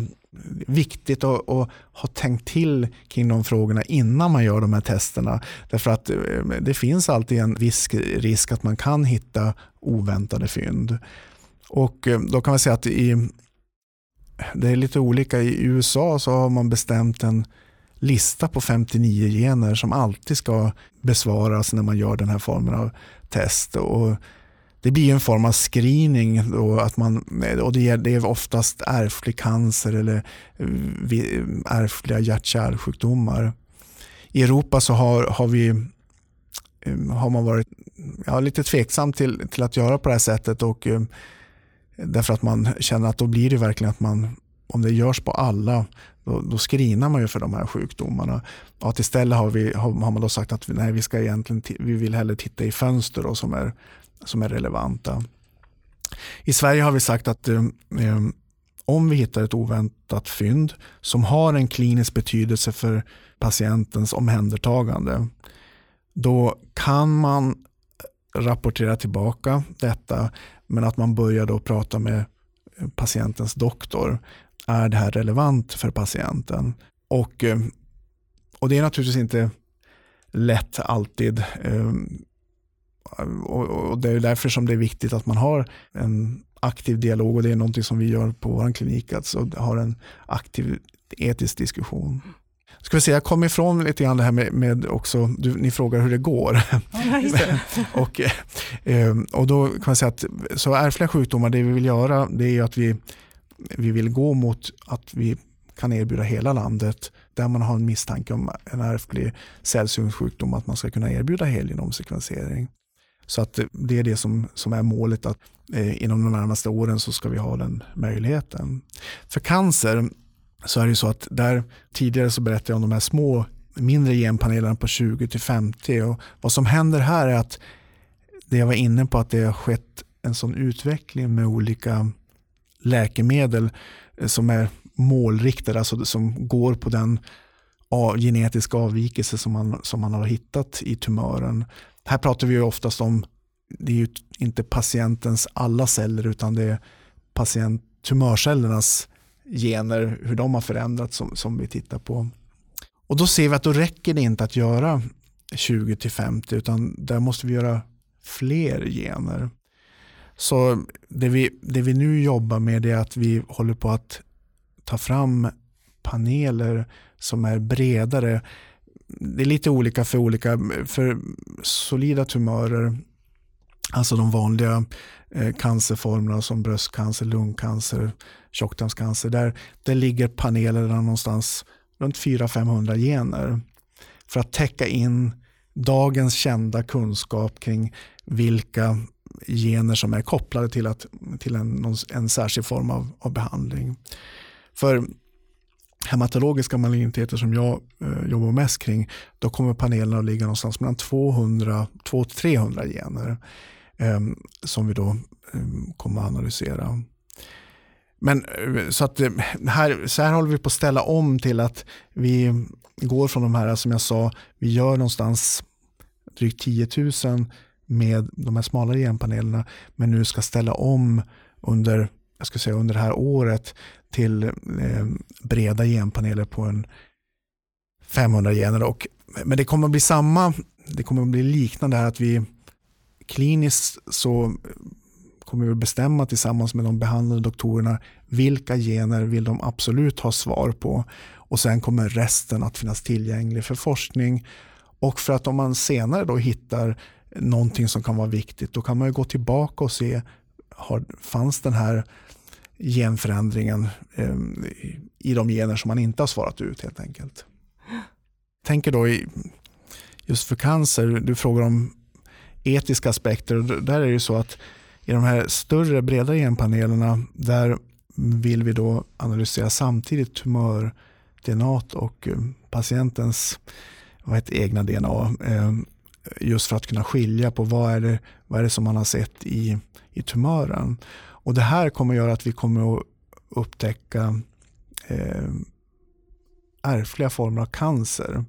viktigt att, att, ha tänkt till kring de frågorna innan man gör de här testerna. Därför att eh, det finns alltid en viss risk att man kan hitta oväntade fynd. Och eh, då kan man säga att i, det är lite olika. I USA så har man bestämt en lista på 59 gener som alltid ska besvaras när man gör den här formen av test. Och det blir en form av screening då, att man, och det är oftast ärftlig cancer eller eh, eh, ärftliga hjärt-kärlsjukdomar. I Europa så har, har, vi, eh, har man varit ja, lite tveksam till, till att göra på det här sättet och därför att man känner att då blir det verkligen att man om det görs på alla, då, då screenar man ju för de här sjukdomarna. Att istället har, vi, har, har man då sagt att nej, vi, ska egentligen vi vill hellre titta i fönster då, som, är, som är relevanta. I Sverige har vi sagt att eh, eh, om vi hittar ett oväntat fynd som har en klinisk betydelse för patientens omhändertagande, då kan man rapportera tillbaka detta, men att man börjar då prata med patientens doktor är det här relevant för patienten? Och, eh, och det är naturligtvis inte lätt alltid. Eh, och det är därför som det är viktigt att man har en aktiv dialog och det är någonting som vi gör på vår klinik, alltså har en aktiv etisk diskussion. Ska vi säga, jag kom ifrån lite grann det här med, med också, du, ni frågar hur det går. Ja, och, eh, och då kan man säga att så ärftliga sjukdomar, det vi vill göra det är att vi vi vill gå mot att vi kan erbjuda hela landet där man har en misstanke om en ärftlig sällsynt sjukdom att man ska kunna erbjuda helgenomsekvensering. Så att det är det som, som är målet att eh, inom de närmaste åren så ska vi ha den möjligheten. För cancer så är det så att där tidigare så berättade jag om de här små mindre genpanelerna på 20 till 50 och vad som händer här är att det jag var inne på att det har skett en sån utveckling med olika läkemedel eh, som är målriktade, alltså som går på den genetiska avvikelse som man, som man har hittat i tumören. Här pratar vi oftast om, det är ju inte patientens alla celler utan det är patient, tumörcellernas gener, hur de har förändrats som, som vi tittar på. Och då ser vi att då räcker det inte att göra 20 50 utan där måste vi göra fler gener. Så det vi, det vi nu jobbar med är att vi håller på att ta fram paneler som är bredare. Det är lite olika för olika, för solida tumörer, alltså de vanliga eh, cancerformerna som bröstcancer, lungcancer, tjocktarmscancer, där, där ligger panelerna någonstans runt 400-500 gener för att täcka in dagens kända kunskap kring vilka gener som är kopplade till, att, till en, en särskild form av, av behandling. För hematologiska maligniteter som jag eh, jobbar mest kring, då kommer panelen att ligga någonstans mellan 200 300 gener eh, som vi då eh, kommer att analysera. Men eh, så, att, eh, här, så här håller vi på att ställa om till att vi går från de här, som jag sa, vi gör någonstans drygt 10 000 med de här smalare genpanelerna, men nu ska ställa om under, jag ska säga, under det här året till eh, breda genpaneler på en 500 gener. Och, men det kommer att bli samma, det kommer att bli liknande här att vi kliniskt så kommer vi bestämma tillsammans med de behandlande doktorerna vilka gener vill de absolut ha svar på och sen kommer resten att finnas tillgänglig för forskning och för att om man senare då hittar någonting som kan vara viktigt då kan man gå tillbaka och se har, fanns den här genförändringen eh, i de gener som man inte har svarat ut helt enkelt. Tänker då i, just för cancer, du frågar om etiska aspekter. Där är det så att i de här större, bredare genpanelerna, där vill vi då analysera samtidigt tumör-DNA och eh, patientens vad heter, egna DNA. Ehm, Just för att kunna skilja på vad är det, vad är det som man har sett i, i tumören. Och det här kommer göra att vi kommer att upptäcka eh, ärftliga former av cancer.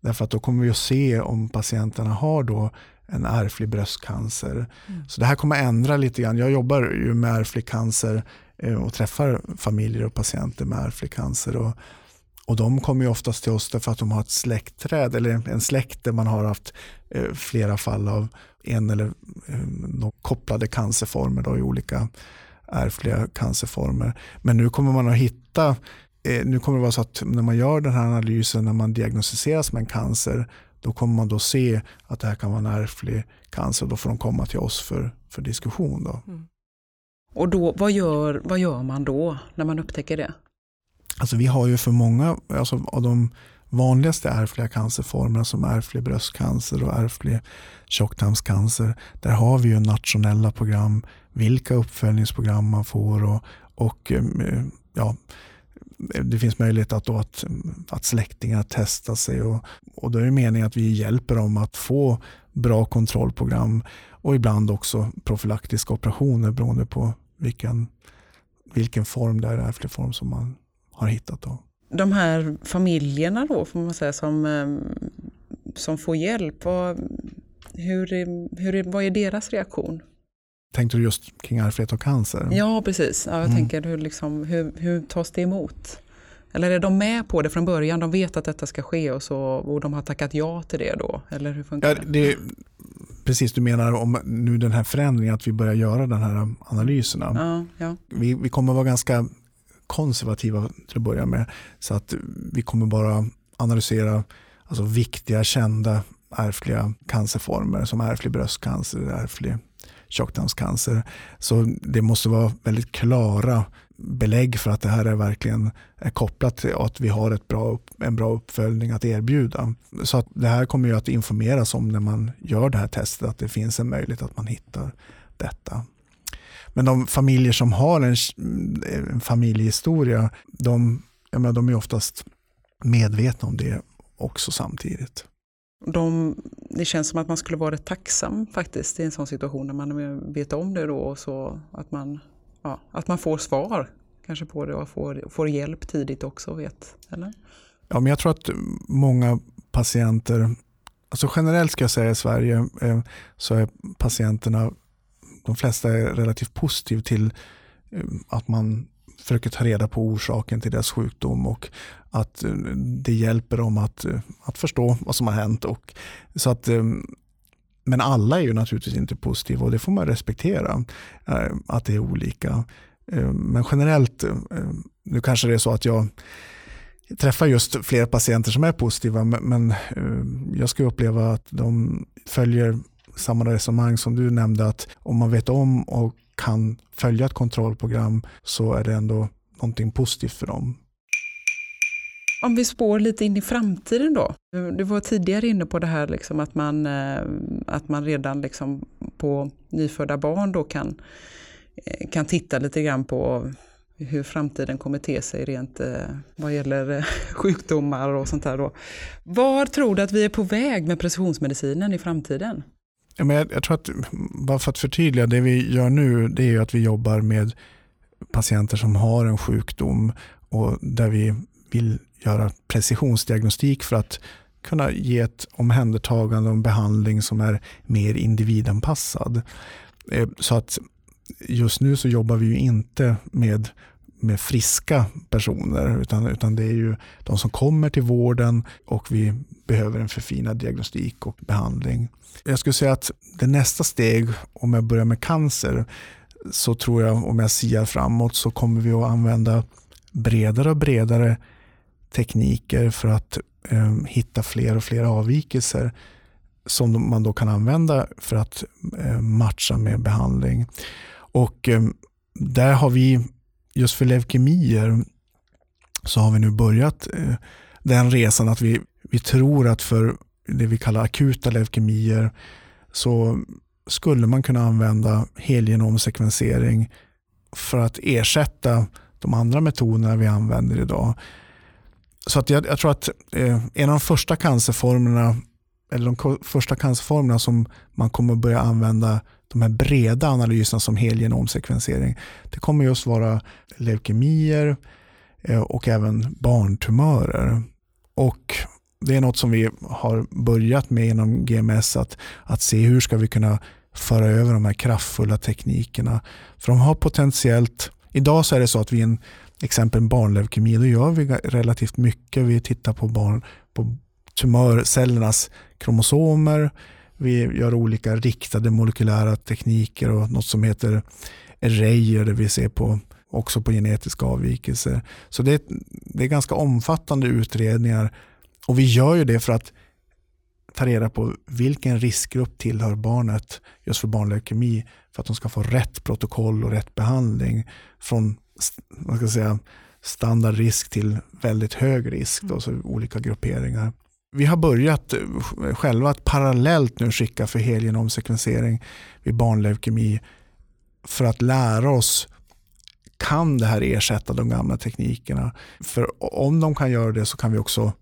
Därför att då kommer vi att se om patienterna har då en ärftlig bröstcancer. Mm. Så det här kommer att ändra lite grann. Jag jobbar ju med ärftlig cancer eh, och träffar familjer och patienter med ärftlig cancer. Och, och de kommer ju oftast till oss därför att de har ett släktträd eller en släkt där man har haft flera fall av en eller eh, kopplade cancerformer då, i olika ärftliga cancerformer. Men nu kommer man att hitta, nu kommer det vara så att när man gör den här analysen, när man diagnostiseras med en cancer, då kommer man då se att det här kan vara en ärftlig cancer. Då får de komma till oss för, för diskussion. Då. Mm. Och då, vad, gör, vad gör man då när man upptäcker det? Alltså vi har ju för många alltså av de vanligaste ärftliga cancerformerna som ärftlig bröstcancer och ärftlig tjocktarmscancer. Där har vi ju nationella program, vilka uppföljningsprogram man får och, och eh, ja, det finns möjlighet att, då att, att släktingar testar sig och, och då är det meningen att vi hjälper dem att få bra kontrollprogram och ibland också profylaktiska operationer beroende på vilken, vilken form det är, ärftlig form som man har hittat. Då. De här familjerna då, får man säga, som, eh, som får hjälp, vad, hur, hur, vad är deras reaktion? Tänkte du just kring ärftlighet och cancer? Ja, precis. Ja, jag mm. tänker hur, liksom, hur, hur tas det emot? Eller är de med på det från början? De vet att detta ska ske och, så, och de har tackat ja till det då? Eller hur funkar ja, det? Precis, du menar om nu den här förändringen, att vi börjar göra de här analyserna. Ja, ja. Vi, vi kommer vara ganska konservativa till att börja med. Så att vi kommer bara analysera alltså, viktiga, kända ärftliga cancerformer som ärftlig bröstcancer, ärftlig tjocktarmscancer. Så det måste vara väldigt klara belägg för att det här är verkligen är kopplat till att vi har ett bra, en bra uppföljning att erbjuda. Så att det här kommer ju att informeras om när man gör det här testet, att det finns en möjlighet att man hittar detta. Men de familjer som har en, en familjehistoria, de, jag menar, de är oftast medvetna om det också samtidigt. De, det känns som att man skulle vara rätt tacksam faktiskt i en sån situation när man vet om det då och så att man, ja, att man får svar kanske på det och får, får hjälp tidigt också. Vet, eller? Ja, men jag tror att många patienter, alltså generellt ska jag säga i Sverige eh, så är patienterna, de flesta är relativt positiva till eh, att man försöker ta reda på orsaken till deras sjukdom och att eh, det hjälper dem att, eh, att förstå vad som har hänt. Och, så att, men alla är ju naturligtvis inte positiva och det får man respektera att det är olika. Men generellt, nu kanske det är så att jag träffar just fler patienter som är positiva men jag skulle uppleva att de följer samma resonemang som du nämnde att om man vet om och kan följa ett kontrollprogram så är det ändå någonting positivt för dem. Om vi spår lite in i framtiden då. Du var tidigare inne på det här liksom att, man, eh, att man redan liksom på nyfödda barn då kan, eh, kan titta lite grann på hur framtiden kommer te sig rent eh, vad gäller sjukdomar och sånt där. Då. Var tror du att vi är på väg med precisionsmedicinen i framtiden? Ja, men jag, jag, tror att, bara för att förtydliga, det vi gör nu det är att vi jobbar med patienter som har en sjukdom och där vi vill göra precisionsdiagnostik för att kunna ge ett omhändertagande och en behandling som är mer individanpassad. Eh, så att just nu så jobbar vi ju inte med, med friska personer utan, utan det är ju de som kommer till vården och vi behöver en förfinad diagnostik och behandling. Jag skulle säga att det nästa steg, om jag börjar med cancer, så tror jag, om jag siar framåt, så kommer vi att använda bredare och bredare tekniker för att eh, hitta fler och fler avvikelser som man då kan använda för att eh, matcha med behandling. Och eh, där har vi, just för leukemier, så har vi nu börjat eh, den resan att vi, vi tror att för det vi kallar akuta leukemier så skulle man kunna använda helgenomsekvensering för att ersätta de andra metoderna vi använder idag. Så att jag, jag tror att eh, en av de första cancerformerna eller de första cancerformerna som man kommer börja använda de här breda analyserna som helgenomsekvensering. Det kommer just vara leukemier eh, och även barntumörer. Och det är något som vi har börjat med inom GMS att, att se hur ska vi kunna föra över de här kraftfulla teknikerna. För de har potentiellt, idag så är det så att vid en exempel barnleukemi, då gör vi relativt mycket. Vi tittar på, barn, på tumörcellernas kromosomer, vi gör olika riktade molekylära tekniker och något som heter arrayer där vi ser på också på genetiska avvikelser. Så det är, det är ganska omfattande utredningar och vi gör ju det för att ta reda på vilken riskgrupp tillhör barnet just för barnleukemi för att de ska få rätt protokoll och rätt behandling från vad ska säga, standardrisk till väldigt hög risk, då, så olika grupperingar. Vi har börjat eh, själva att parallellt nu skicka för helgenomsekvensering vid barnleukemi för att lära oss kan det här ersätta de gamla teknikerna? För om de kan göra det så kan vi också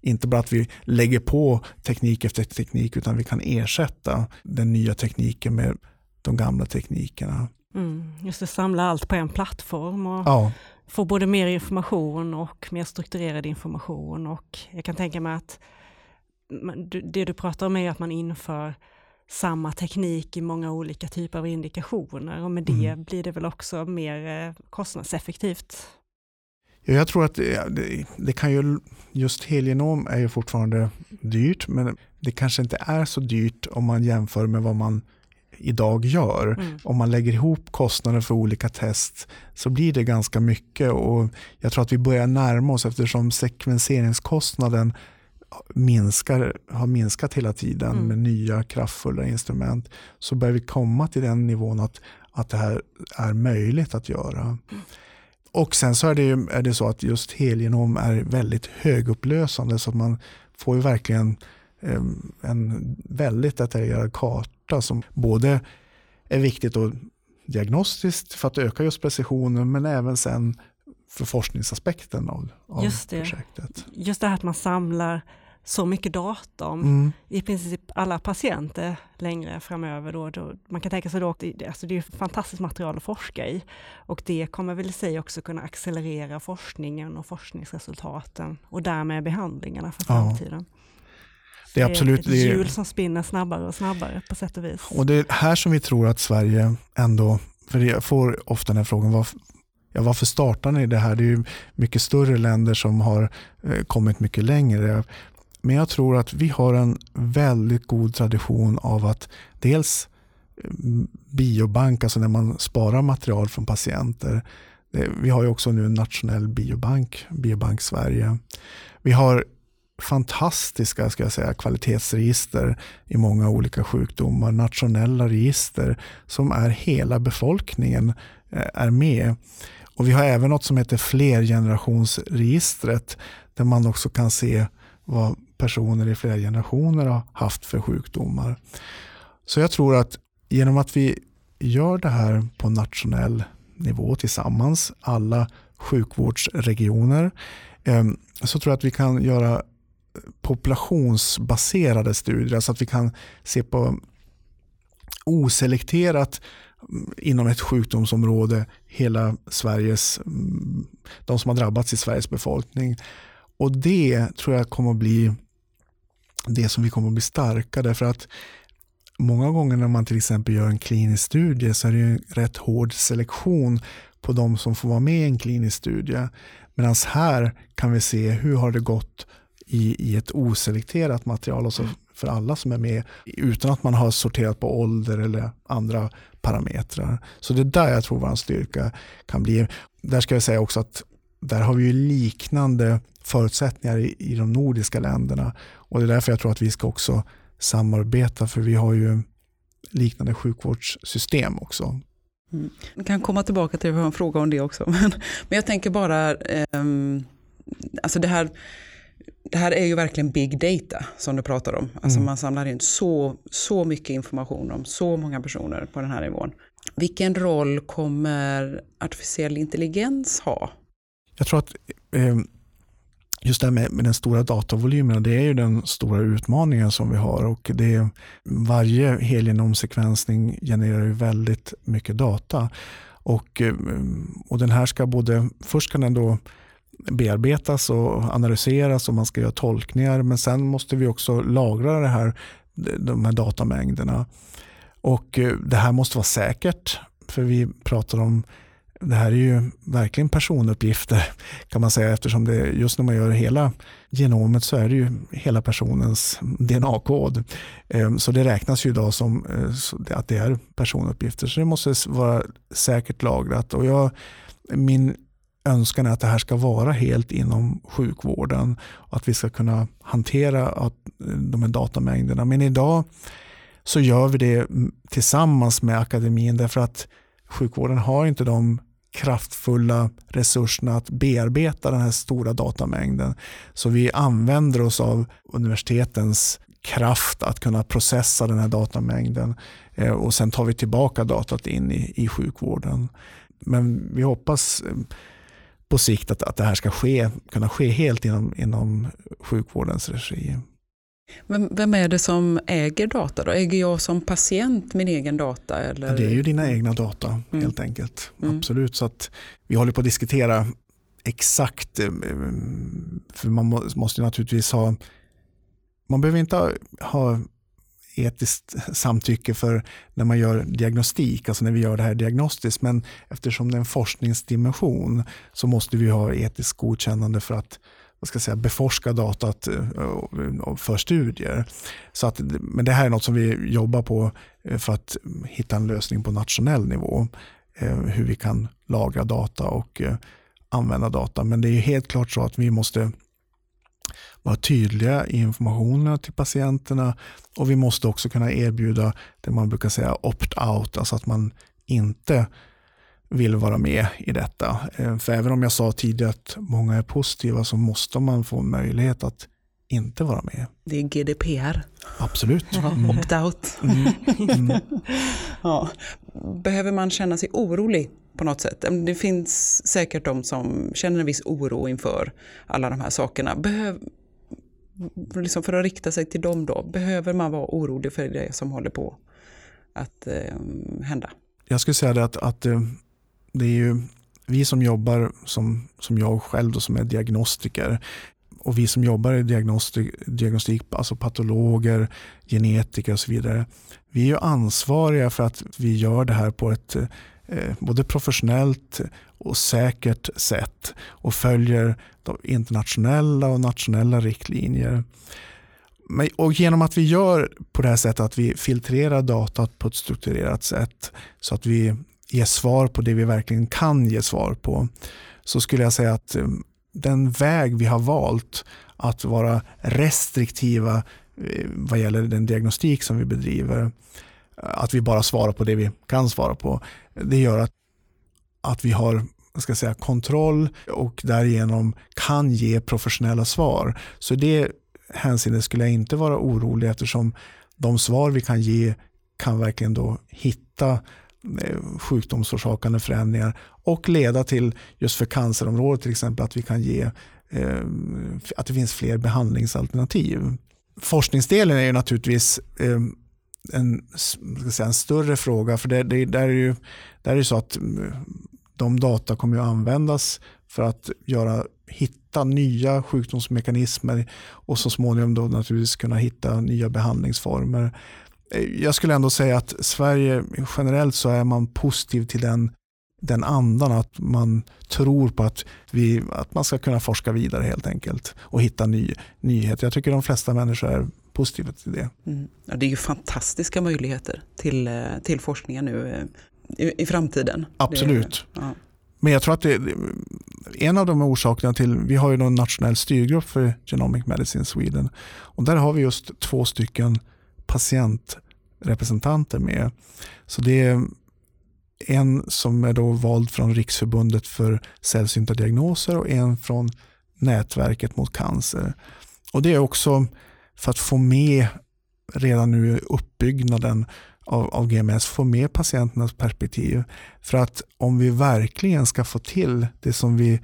inte bara att vi lägger på teknik efter teknik utan vi kan ersätta den nya tekniken med de gamla teknikerna. Mm, just det, samla allt på en plattform och ja. Få både mer information och mer strukturerad information. Och jag kan tänka mig att det du pratar om är att man inför samma teknik i många olika typer av indikationer och med det mm. blir det väl också mer eh, kostnadseffektivt. Ja, jag tror att det, det, kan ju, just helgenom är ju fortfarande dyrt, men det kanske inte är så dyrt om man jämför med vad man idag gör. Mm. Om man lägger ihop kostnader för olika test så blir det ganska mycket och jag tror att vi börjar närma oss eftersom sekvenseringskostnaden minskar, har minskat hela tiden mm. med nya kraftfulla instrument så börjar vi komma till den nivån att, att det här är möjligt att göra. Mm. Och sen så är det, är det så att just helgenom är väldigt högupplösande så att man får ju verkligen eh, en väldigt detaljerad karta som både är viktigt och diagnostiskt för att öka just precisionen men även sen för forskningsaspekten av, av just det. projektet. Just det här att man samlar så mycket data om mm. i princip alla patienter längre framöver. Då, då, man kan tänka sig då, alltså det är fantastiskt material att forska i och det kommer väl i sig också kunna accelerera forskningen och forskningsresultaten och därmed behandlingarna för framtiden. Ja. Det är absolut ett hjul som spinner snabbare och snabbare på sätt och vis. Och det är här som vi tror att Sverige ändå, för jag får ofta den här frågan, var, ja, varför startar ni det här? Det är ju mycket större länder som har eh, kommit mycket längre. Men jag tror att vi har en väldigt god tradition av att dels mm, biobank, alltså när man sparar material från patienter. Vi har ju också nu en nationell biobank, Biobank Sverige. Vi har fantastiska ska jag säga, kvalitetsregister i många olika sjukdomar, nationella register som är hela befolkningen eh, är med. Och Vi har även något som heter flergenerationsregistret där man också kan se vad personer i flera generationer har haft för sjukdomar. Så jag tror att genom att vi gör det här på nationell nivå tillsammans, alla sjukvårdsregioner, eh, så tror jag att vi kan göra populationsbaserade studier, alltså att vi kan se på oselekterat mm, inom ett sjukdomsområde hela Sveriges, mm, de som har drabbats i Sveriges befolkning. Och det tror jag kommer att bli det som vi kommer att bli starka därför att många gånger när man till exempel gör en klinisk studie så är det en rätt hård selektion på de som får vara med i en klinisk studie. Medan här kan vi se hur har det gått i, i ett oselekterat material, alltså för alla som är med, utan att man har sorterat på ålder eller andra parametrar. Så det är där jag tror vår styrka kan bli. Där ska jag säga också att där har vi liknande förutsättningar i, i de nordiska länderna och det är därför jag tror att vi ska också samarbeta för vi har ju liknande sjukvårdssystem också. Mm. Jag kan komma tillbaka till en fråga om det också. Men, men jag tänker bara, eh, alltså det här, det här är ju verkligen big data som du pratar om. Alltså mm. Man samlar in så, så mycket information om så många personer på den här nivån. Vilken roll kommer artificiell intelligens ha? Jag tror att eh, just det här med, med den stora datavolymen, det är ju den stora utmaningen som vi har och det, varje helgenomsekvensning genererar ju väldigt mycket data. Och, eh, och den här ska både, först kan den då bearbetas och analyseras och man ska göra tolkningar men sen måste vi också lagra det här, de här datamängderna. Och eh, det här måste vara säkert för vi pratar om det här är ju verkligen personuppgifter kan man säga eftersom det just när man gör hela genomet så är det ju hela personens DNA-kod. Ehm, så det räknas ju idag som eh, att det är personuppgifter så det måste vara säkert lagrat. Och jag, min önskan är att det här ska vara helt inom sjukvården och att vi ska kunna hantera eh, de här datamängderna. Men idag så gör vi det mm, tillsammans med akademin därför att sjukvården har inte de kraftfulla resurserna att bearbeta den här stora datamängden. Så vi använder oss av universitetens kraft att kunna processa den här datamängden eh, och sen tar vi tillbaka datat in i, i sjukvården. Men vi hoppas eh, på sikt att, att det här ska ske, kunna ske helt inom, inom sjukvårdens regi. Vem, vem, är det som äger data? Då? Äger jag som patient min egen data? Eller? Ja, det är ju dina egna data mm. helt enkelt. Mm. Absolut. Så att vi håller på att diskutera exakt, eh, för man måste naturligtvis ha, man behöver inte ha etiskt samtycke för när man gör diagnostik, alltså när vi gör det här diagnostiskt, men eftersom det är en forskningsdimension så måste vi ha etiskt godkännande för att vad ska jag säga, beforska datat eh, för studier. Så att, men det här är något som vi jobbar på eh, för att hitta en lösning på nationell nivå. Eh, hur vi kan lagra data och använda data. Men det är helt klart så att vi måste vara tydliga i informationen till patienterna och vi måste också kunna erbjuda det man brukar säga opt-out, alltså att man inte vill vara med i detta. Eh, för även om jag sa tidigare att många är positiva så måste man få möjlighet att inte vara med. Det är GDPR. Absolut. Mm. Opt-out. Mm. Mm. ja. Behöver man känna sig orolig på något sätt? Det finns säkert de som känner en viss oro inför alla de här sakerna. Behöv, liksom för att rikta sig till dem då, behöver man vara orolig för det som håller på att eh, hända? Jag skulle säga det att, att eh, det är ju vi som jobbar som, som jag själv då, som är diagnostiker och vi som jobbar i diagnostik, diagnostik, alltså patologer, genetiker och så vidare. Vi är ju ansvariga för att vi gör det här på ett eh, Eh, både professionellt och säkert sätt och följer de internationella och nationella riktlinjer. Och genom att vi gör på det här sättet att vi filtrerar datat på ett strukturerat sätt så att vi ger svar på det vi verkligen kan ge svar på så skulle jag säga att eh, den väg vi har valt att vara restriktiva eh, vad gäller den diagnostik som vi bedriver, att vi bara svarar på det vi kan svara på, det gör att, att vi har ska säga, kontroll och därigenom kan ge professionella svar. Så i det hänseendet skulle jag inte vara orolig eftersom de svar vi kan ge kan verkligen då hitta eh, sjukdomsorsakande förändringar och leda till, just för cancerområdet till exempel, att vi kan ge eh, att det finns fler behandlingsalternativ. Forskningsdelen är ju naturligtvis eh, en, säga, en större fråga, för det, det, där är ju där är så att mm, de data kommer att användas för att göra, hitta nya sjukdomsmekanismer och så småningom då naturligtvis kunna hitta nya behandlingsformer. Eh, jag skulle ändå säga att Sverige generellt så är man positiv till den, den andan att man tror på att, vi, att man ska kunna forska vidare helt enkelt och hitta ny, nyheter. Jag tycker de flesta människor är positiva till det. Mm. Ja, det är ju fantastiska möjligheter till, eh, till forskningen nu eh, i, i framtiden. Absolut. Det, ja. Men jag tror att det, en av de orsakerna till, vi har ju en nationell styrgrupp för Genomic Medicine Sweden och där har vi just två stycken patientrepresentanter med. Så det är en som är då vald från Riksförbundet för sällsynta diagnoser och en från Nätverket mot cancer. Och Det är också för att få med redan nu uppbyggnaden av, av GMS, få med patienternas perspektiv. För att om vi verkligen ska få till det som vi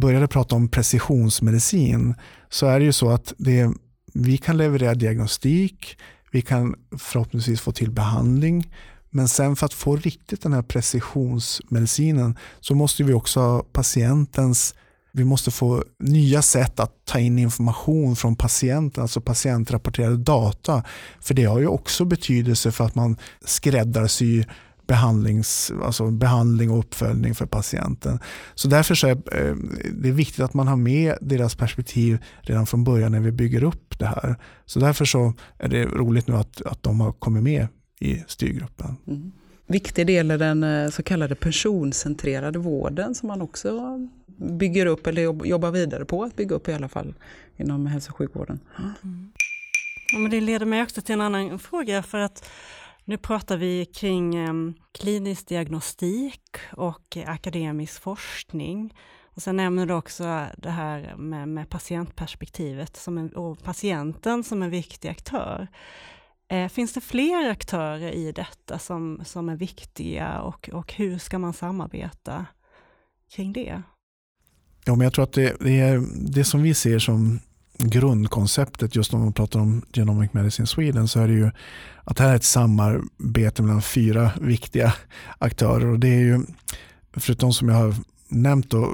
började prata om precisionsmedicin så är det ju så att det, vi kan leverera diagnostik, vi kan förhoppningsvis få till behandling men sen för att få riktigt den här precisionsmedicinen så måste vi också ha patientens vi måste få nya sätt att ta in information från patienten, alltså patientrapporterade data. För det har ju också betydelse för att man skräddarsyr behandlings, alltså behandling och uppföljning för patienten. Så därför så är eh, det viktigt att man har med deras perspektiv redan från början när vi bygger upp det här. Så därför så är det roligt nu att, att de har kommit med i styrgruppen. Mm. Viktig del är den eh, så kallade personcentrerade vården som man också bygger upp eller jobbar vidare på att bygga upp i alla fall inom hälso och sjukvården. Mm. Ja, men det leder mig också till en annan fråga för att nu pratar vi kring ehm, klinisk diagnostik och eh, akademisk forskning. Och sen nämner du också det här med, med patientperspektivet som en, och patienten som en viktig aktör. Eh, finns det fler aktörer i detta som, som är viktiga och, och hur ska man samarbeta kring det? Ja, men jag tror att det, det, är det som vi ser som grundkonceptet just om man pratar om Genomic Medicine Sweden så är det ju att det här är ett samarbete mellan fyra viktiga aktörer och det är ju förutom som jag har nämnt då,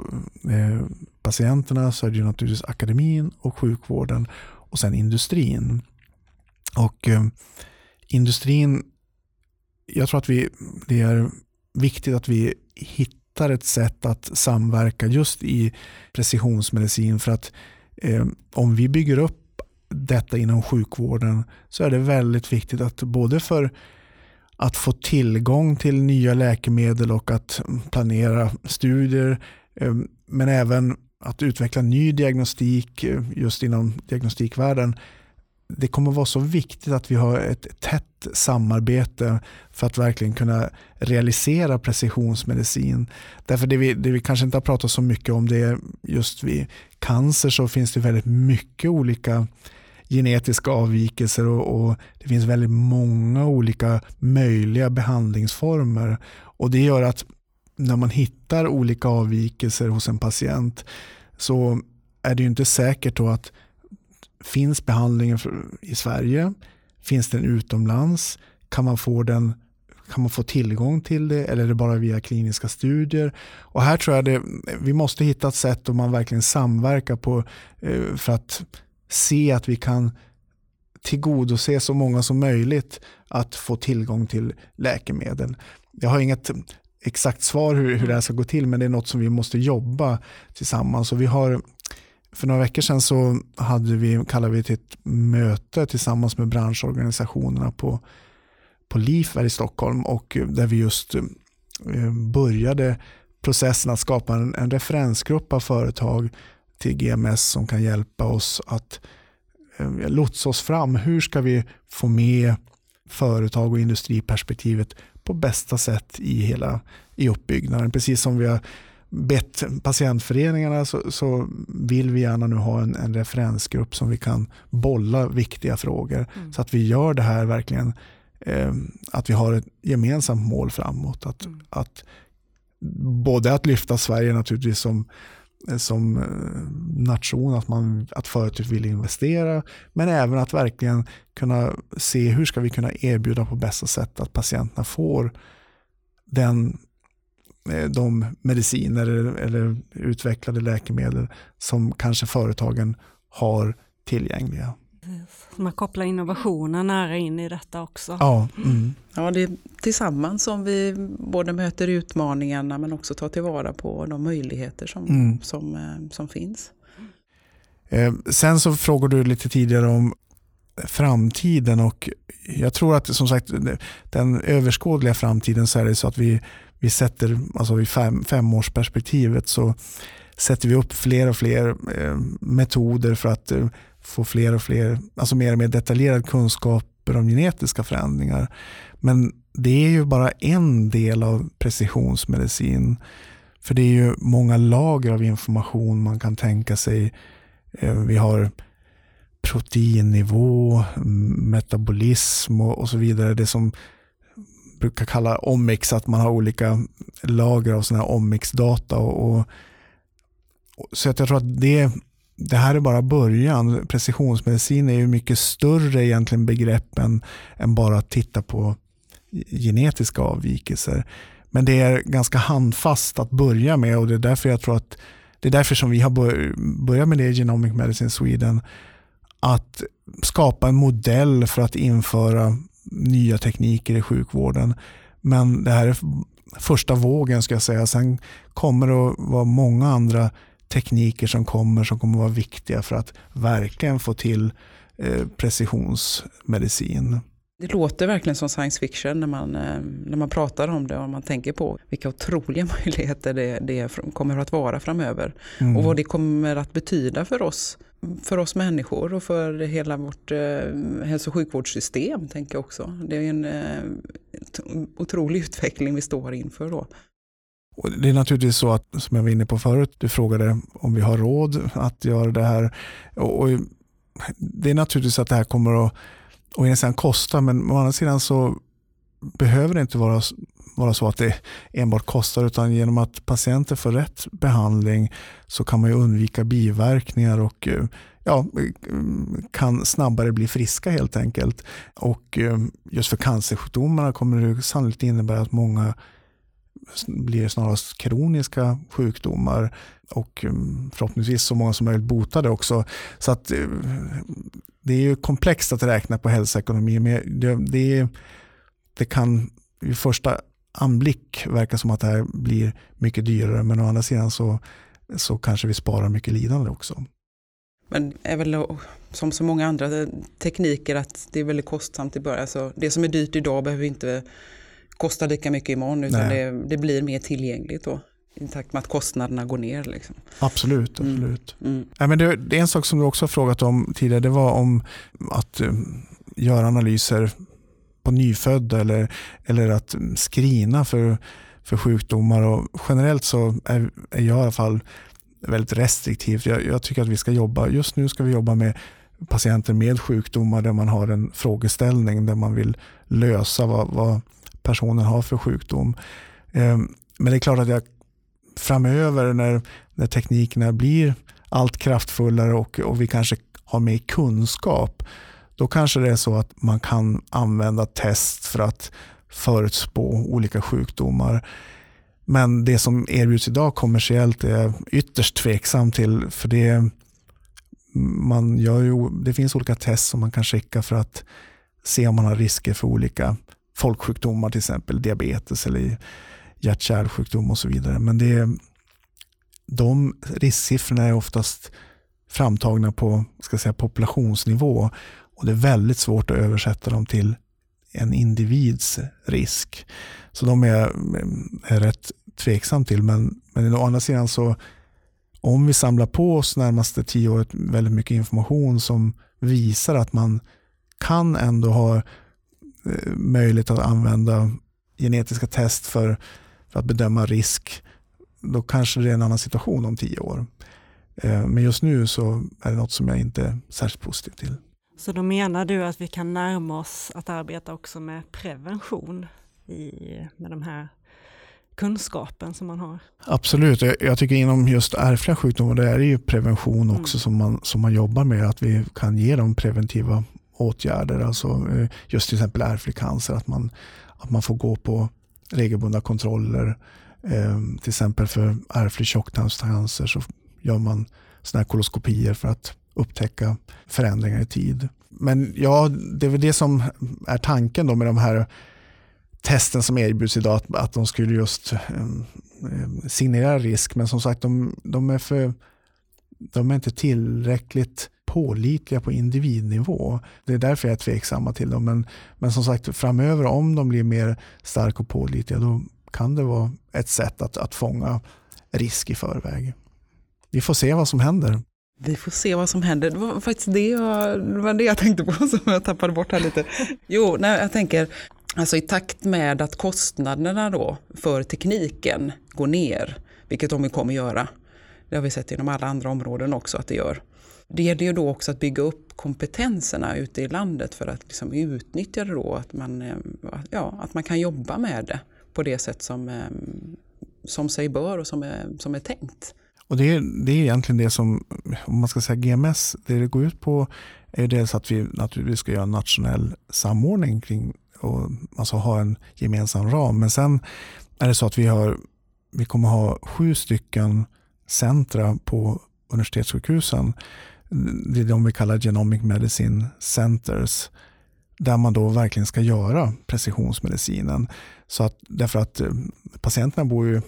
eh, patienterna så är det ju naturligtvis akademin och sjukvården och sen industrin. Och eh, industrin, jag tror att vi, det är viktigt att vi hittar hittar ett sätt att samverka just i precisionsmedicin. För att eh, om vi bygger upp detta inom sjukvården så är det väldigt viktigt att både för att få tillgång till nya läkemedel och att planera studier eh, men även att utveckla ny diagnostik eh, just inom diagnostikvärlden det kommer vara så viktigt att vi har ett tätt samarbete för att verkligen kunna realisera precisionsmedicin. Därför det vi, det vi kanske inte har pratat så mycket om det är just vid cancer så finns det väldigt mycket olika genetiska avvikelser och, och, det finns väldigt många olika möjliga behandlingsformer. Och Det gör att när man hittar olika avvikelser hos en patient så är det ju inte säkert att Finns behandlingen i Sverige? Finns den utomlands? Kan man få den kan man få tillgång till det eller är det bara via kliniska studier? Och här tror jag det, vi måste hitta ett sätt om man verkligen samverkar på eh, för att se att vi kan tillgodose så många som möjligt att få tillgång till läkemedel. Jag har inget exakt svar hur, hur det här ska gå till men det är något som vi måste jobba tillsammans. Och vi har för några veckor sedan så hade vi, kallade vi till ett möte tillsammans med branschorganisationerna på, på LIF här i Stockholm och eh, där vi just eh, började processen att skapa en, en referensgrupp av företag till GMS som kan hjälpa oss att eh, lotsa oss fram. Hur ska vi få med företag och industriperspektivet på bästa sätt i hela i uppbyggnaden. Precis som vi har bett patientföreningarna så, så, vill vi gärna nu ha en, en referensgrupp som vi kan bolla viktiga frågor. Mm. Så att vi gör det här verkligen eh, att vi har ett gemensamt mål framåt. Att, mm. att både att lyfta Sverige naturligtvis som, som eh, nation, att, man, att företag vill investera, men även att verkligen kunna se hur ska vi kunna erbjuda på bästa sätt att patienterna får den, de mediciner eller, utvecklade läkemedel som kanske företagen har tillgängliga. Man kopplar innovationen nära in i detta också. Ja, mm. ja, det är tillsammans som vi både möter utmaningarna men också tar tillvara på de möjligheter som, mm. som, eh, som finns. Eh, sen så frågade du lite tidigare om framtiden och jag tror att som sagt den överskådliga framtiden så är det så att vi, vi sätter, alltså i fem, femårsperspektivet så sätter vi upp fler och fler eh, metoder för att eh, få fler och fler, alltså mer och mer detaljerad kunskaper om genetiska förändringar. Men det är ju bara en del av precisionsmedicin. För det är ju många lager av information man kan tänka sig. Eh, vi har proteinnivå, metabolism och, så vidare. Det som brukar kalla omix att man har olika lager av sådana här omics-data. Och, och, så jag tror att det det här är bara början. Precisionsmedicin är ju mycket större egentligen begrepp än, än bara att titta på genetiska avvikelser. Men det är ganska handfast att börja med och det är därför jag tror att det är därför som vi har börjat med det i Genomic Medicine Sweden. Att skapa en modell för att införa nya tekniker i sjukvården. Men det här är första vågen ska jag säga. Sen kommer det att vara många andra tekniker som kommer som kommer vara viktiga för att verkligen få till eh, precisionsmedicin. Det låter verkligen som science fiction när man, eh, när man pratar om det och man tänker på vilka otroliga möjligheter det, det kommer att vara framöver. Mm. Och vad det kommer att betyda för oss, för oss människor och för hela vårt eh, hälso och sjukvårdssystem. Tänker jag också. Det är en eh, otrolig utveckling vi står inför då. Och det är naturligtvis så att, som jag var inne på förut, du frågade om vi har råd att göra det här. Och, och det är naturligtvis att det här kommer att å ena sidan kosta, men å andra sidan så behöver det inte vara, vara så att det enbart kostar, utan genom att patienter får rätt behandling så kan man ju undvika biverkningar och eh, ja, kan snabbare bli friska helt enkelt. Och eh, just för cancersjukdomarna kommer det sannolikt innebära att många blir snarast kroniska sjukdomar och eh, förhoppningsvis så många som möjligt botade också. Så att det är ju komplext att räkna på hälsoekonomi men det, det, det kan i första anblick verka som att det här blir mycket dyrare men å andra sidan så, så kanske vi sparar mycket lidande också. Men är väl som så många andra tekniker att det är väldigt kostsamt i början. Alltså det som är dyrt idag behöver inte kosta lika mycket imorgon utan det, det, blir mer tillgängligt då i takt med att kostnaderna går ner. Liksom. Absolut. Mm. absolut. Mm. Mm. Ja, men det, det, är en sak som du också har frågat om tidigare. Det var om att um, göra analyser på nyfödda eller, eller att screena för, för sjukdomar. Och generellt så är, är jag i alla fall väldigt restriktiv. Jag, jag, tycker att vi ska jobba, just nu ska vi jobba med patienter med sjukdomar där man har en frågeställning där man vill lösa vad, vad personen har för sjukdom. Eh, men det är klart att jag framöver när, när teknikerna blir allt kraftfullare och, och vi kanske har mer kunskap, då kanske det är så att man kan använda test för att förutspå olika sjukdomar. Men det som erbjuds idag kommersiellt är jag ytterst tveksam till. För det, man gör ju, det finns olika test som man kan skicka för att se om man har risker för olika folksjukdomar, till exempel diabetes eller hjärt-kärlsjukdom och så vidare. Men det de risksiffrorna är oftast framtagna på ska säga, populationsnivå och det är väldigt svårt att översätta dem till en individs risk. Så de är, är rätt tveksam till. Men, men å andra sidan så om vi samlar på oss närmaste tio året väldigt mycket information som visar att man kan ändå ha eh, möjlighet att använda genetiska test för, för att bedöma risk, då kanske det är en annan situation om tio år. Eh, men just nu så är det något som jag inte är särskilt positiv till. Så då menar du att vi kan närma oss att arbeta också med prevention i, med de här kunskapen som man har? Absolut, jag tycker inom just ärftliga sjukdomar det är det ju prevention mm. också mm. som, man, som man jobbar med. Att vi kan ge dem preventiva åtgärder. Alltså eh, just till exempel ärftlig cancer, att man, att man får gå på regelbundna kontroller. Eh, till exempel för ärftlig tjocktarmscancer så gör man såna här koloskopier för att upptäcka förändringar i tid. Men ja, det är väl det som är tanken då med de här testen som erbjuds idag, att, att de skulle just eh, signera risk. Men som sagt, de, de, är för, de är inte tillräckligt pålitliga på individnivå. Det är därför jag är tveksamma till dem. Men, men som sagt, framöver om de blir mer starka och pålitliga, då kan det vara ett sätt att, att fånga risk i förväg. Vi får se vad som händer. Vi får se vad som händer. Det var faktiskt det jag, det var det jag tänkte på som jag tappade bort här lite. Jo, nej, jag tänker, alltså i takt med att kostnaderna då för tekniken går ner, vilket de kommer göra, det har vi sett inom alla andra områden också att det gör. Det gäller ju då också att bygga upp kompetenserna ute i landet för att liksom utnyttja det då, att man, eh, ja, att man kan jobba med det på det sätt som, eh, som sig bör och som är, som är tänkt. Och det, är, det är egentligen det som, om man ska säga GMS, det det går ut på är dels att vi naturligtvis ska göra en nationell samordning kring och alltså ha en gemensam ram. Men sen är det så att vi, har, vi kommer ha sju stycken centra på universitetssjukhusen. Det är de vi kallar Genomic Medicine Centers där man då verkligen ska göra precisionsmedicinen. Så att, därför att eh, patienterna bor ju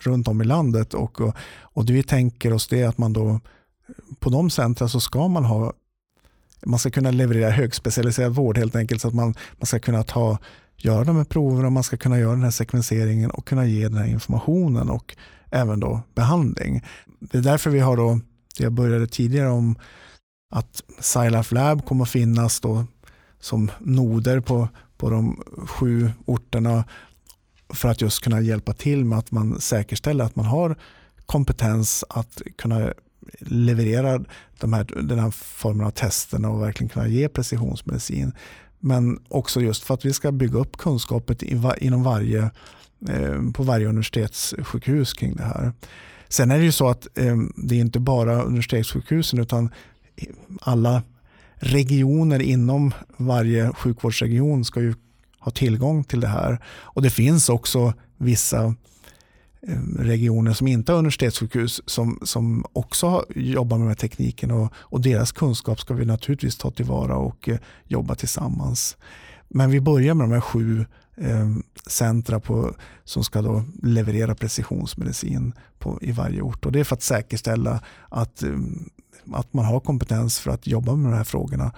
runt om i landet och, och, och det vi tänker oss det är att man då på de centra så ska man ha man ska kunna leverera högspecialiserad vård helt enkelt så att man, man ska kunna ta, göra de här proverna, och man ska kunna göra den här sekvenseringen och kunna ge den här informationen och även då behandling. Det är därför vi har då, det jag började tidigare om att SciLife Lab kommer att finnas då som noder på, på de sju orterna för att just kunna hjälpa till med att man säkerställer att man har kompetens att kunna leverera de här, den här formen av testerna och verkligen kunna ge precisionsmedicin. Men också just för att vi ska bygga upp kunskapet inom varje, eh, på varje universitetssjukhus kring det här. Sen är det ju så att eh, det är inte bara universitetssjukhusen utan alla regioner inom varje sjukvårdsregion ska ju ha tillgång till det här. Och det finns också vissa eh, regioner som inte har universitetssjukhus som, som också jobbar med den här tekniken och, och deras kunskap ska vi naturligtvis ta tillvara och eh, jobba tillsammans. Men vi börjar med de här sju eh, centra på, som ska då leverera precisionsmedicin på, i varje ort. Och det är för att säkerställa att eh, att man har kompetens för att jobba med de här frågorna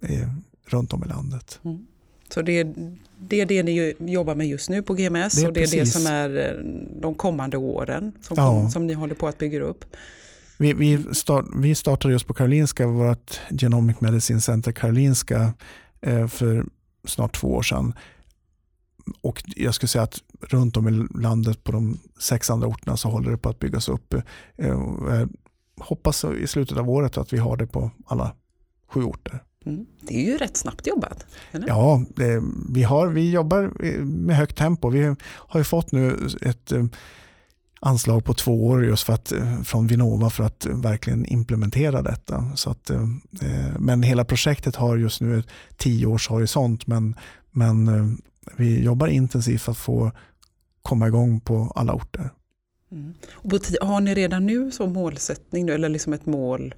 eh, runt om i landet. Mm. Så det är, det är det ni jobbar med just nu på GMS det och det är det som är eh, de kommande åren som, ja. kom, som ni håller på att bygga upp? Vi, vi, start, vi startade just på Karolinska, vårt Genomic Medicine Center Karolinska eh, för snart två år sedan. Och jag skulle säga att runt om i landet på de sex andra orterna så håller det på att byggas upp. Eh, hoppas i slutet av året att vi har det på alla sju orter. Mm. Det är ju rätt snabbt jobbat. Eller? Ja, det, vi, har, vi jobbar med högt tempo. Vi har ju fått nu ett eh, anslag på två år just för att, eh, från Vinnova för att verkligen implementera detta. Så att, eh, men hela projektet har just nu ett tio års horisont men, men vi jobbar intensivt för att få komma igång på alla orter. Mm. har ni redan nu som målsättning eller liksom ett mål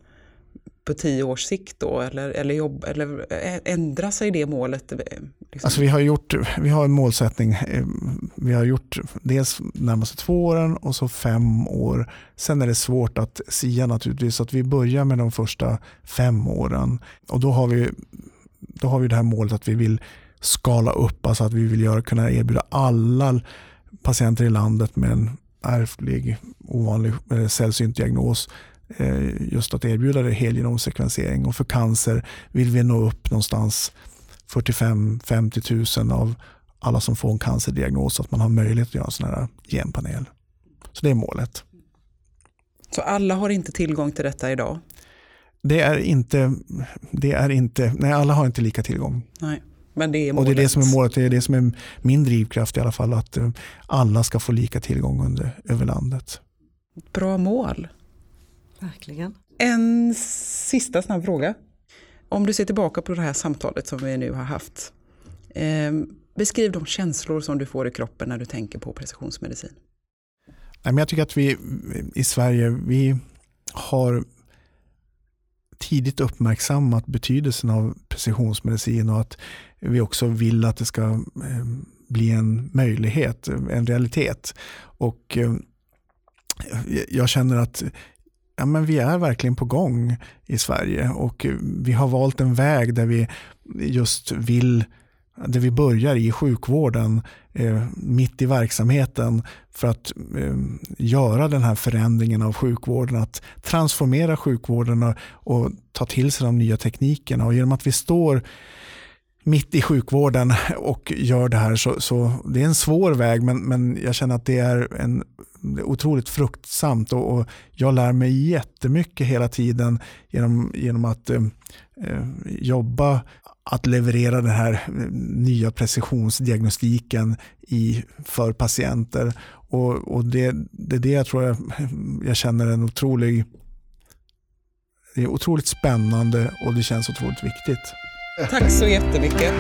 på tio års sikt då? Eller, eller, jobb, eller eh, ändrar sig det målet? Eh, liksom? Alltså vi, har gjort, vi har en målsättning. Eh, vi har gjort dels närmaste två åren och så fem år. Sen är det svårt att sia naturligtvis. Så att vi börjar med de första fem åren. Och då har vi, då har vi det här målet att vi vill skala upp. Alltså att vi vill göra, kunna erbjuda alla patienter i landet med en ärftlig ovanlig eh, sällsynt diagnos eh, just att erbjuda det helgenomsekvensering. Och för cancer vill vi nå upp någonstans 45-50 000 av alla som får en cancerdiagnos, att man har möjlighet att göra en sån här genpanel. Så det är målet. Så alla har inte tillgång till detta idag? det är inte, det är inte, nej alla har inte lika tillgång. Nej, men det är målet. Och det är det som är målet, det är det som är min drivkraft i alla fall, att eh, alla ska få lika tillgång under, över landet. Bra mål. Verkligen. En sista snabb fråga. Om du ser tillbaka på det här samtalet som vi nu har haft. Eh, beskriv de känslor som du får i kroppen när du tänker på precisionsmedicin. Jag tycker att vi i Sverige vi har tidigt uppmärksammat betydelsen av precisionsmedicin och att vi också vill att det ska eh, bli en möjlighet, en realitet. Och eh, jag känner att ja, men vi är verkligen på gång i Sverige och vi har valt en väg där vi just vill där vi börjar i sjukvården, eh, mitt i verksamheten för att eh, göra den här förändringen av sjukvården, att transformera sjukvården och, och, ta till sig de nya teknikerna. Och genom att vi står mitt i sjukvården och gör det här så, så det är en svår väg men, men jag känner att det är en det är otroligt fruktsamt och, och, jag lär mig jättemycket hela tiden genom, genom att eh, eh jobba att leverera den här eh, nya precisionsdiagnostiken i, för patienter. Och, och det, det är det jag tror jag, jag känner en otrolig det är otroligt spännande och det känns otroligt viktigt. Tack så jättemycket.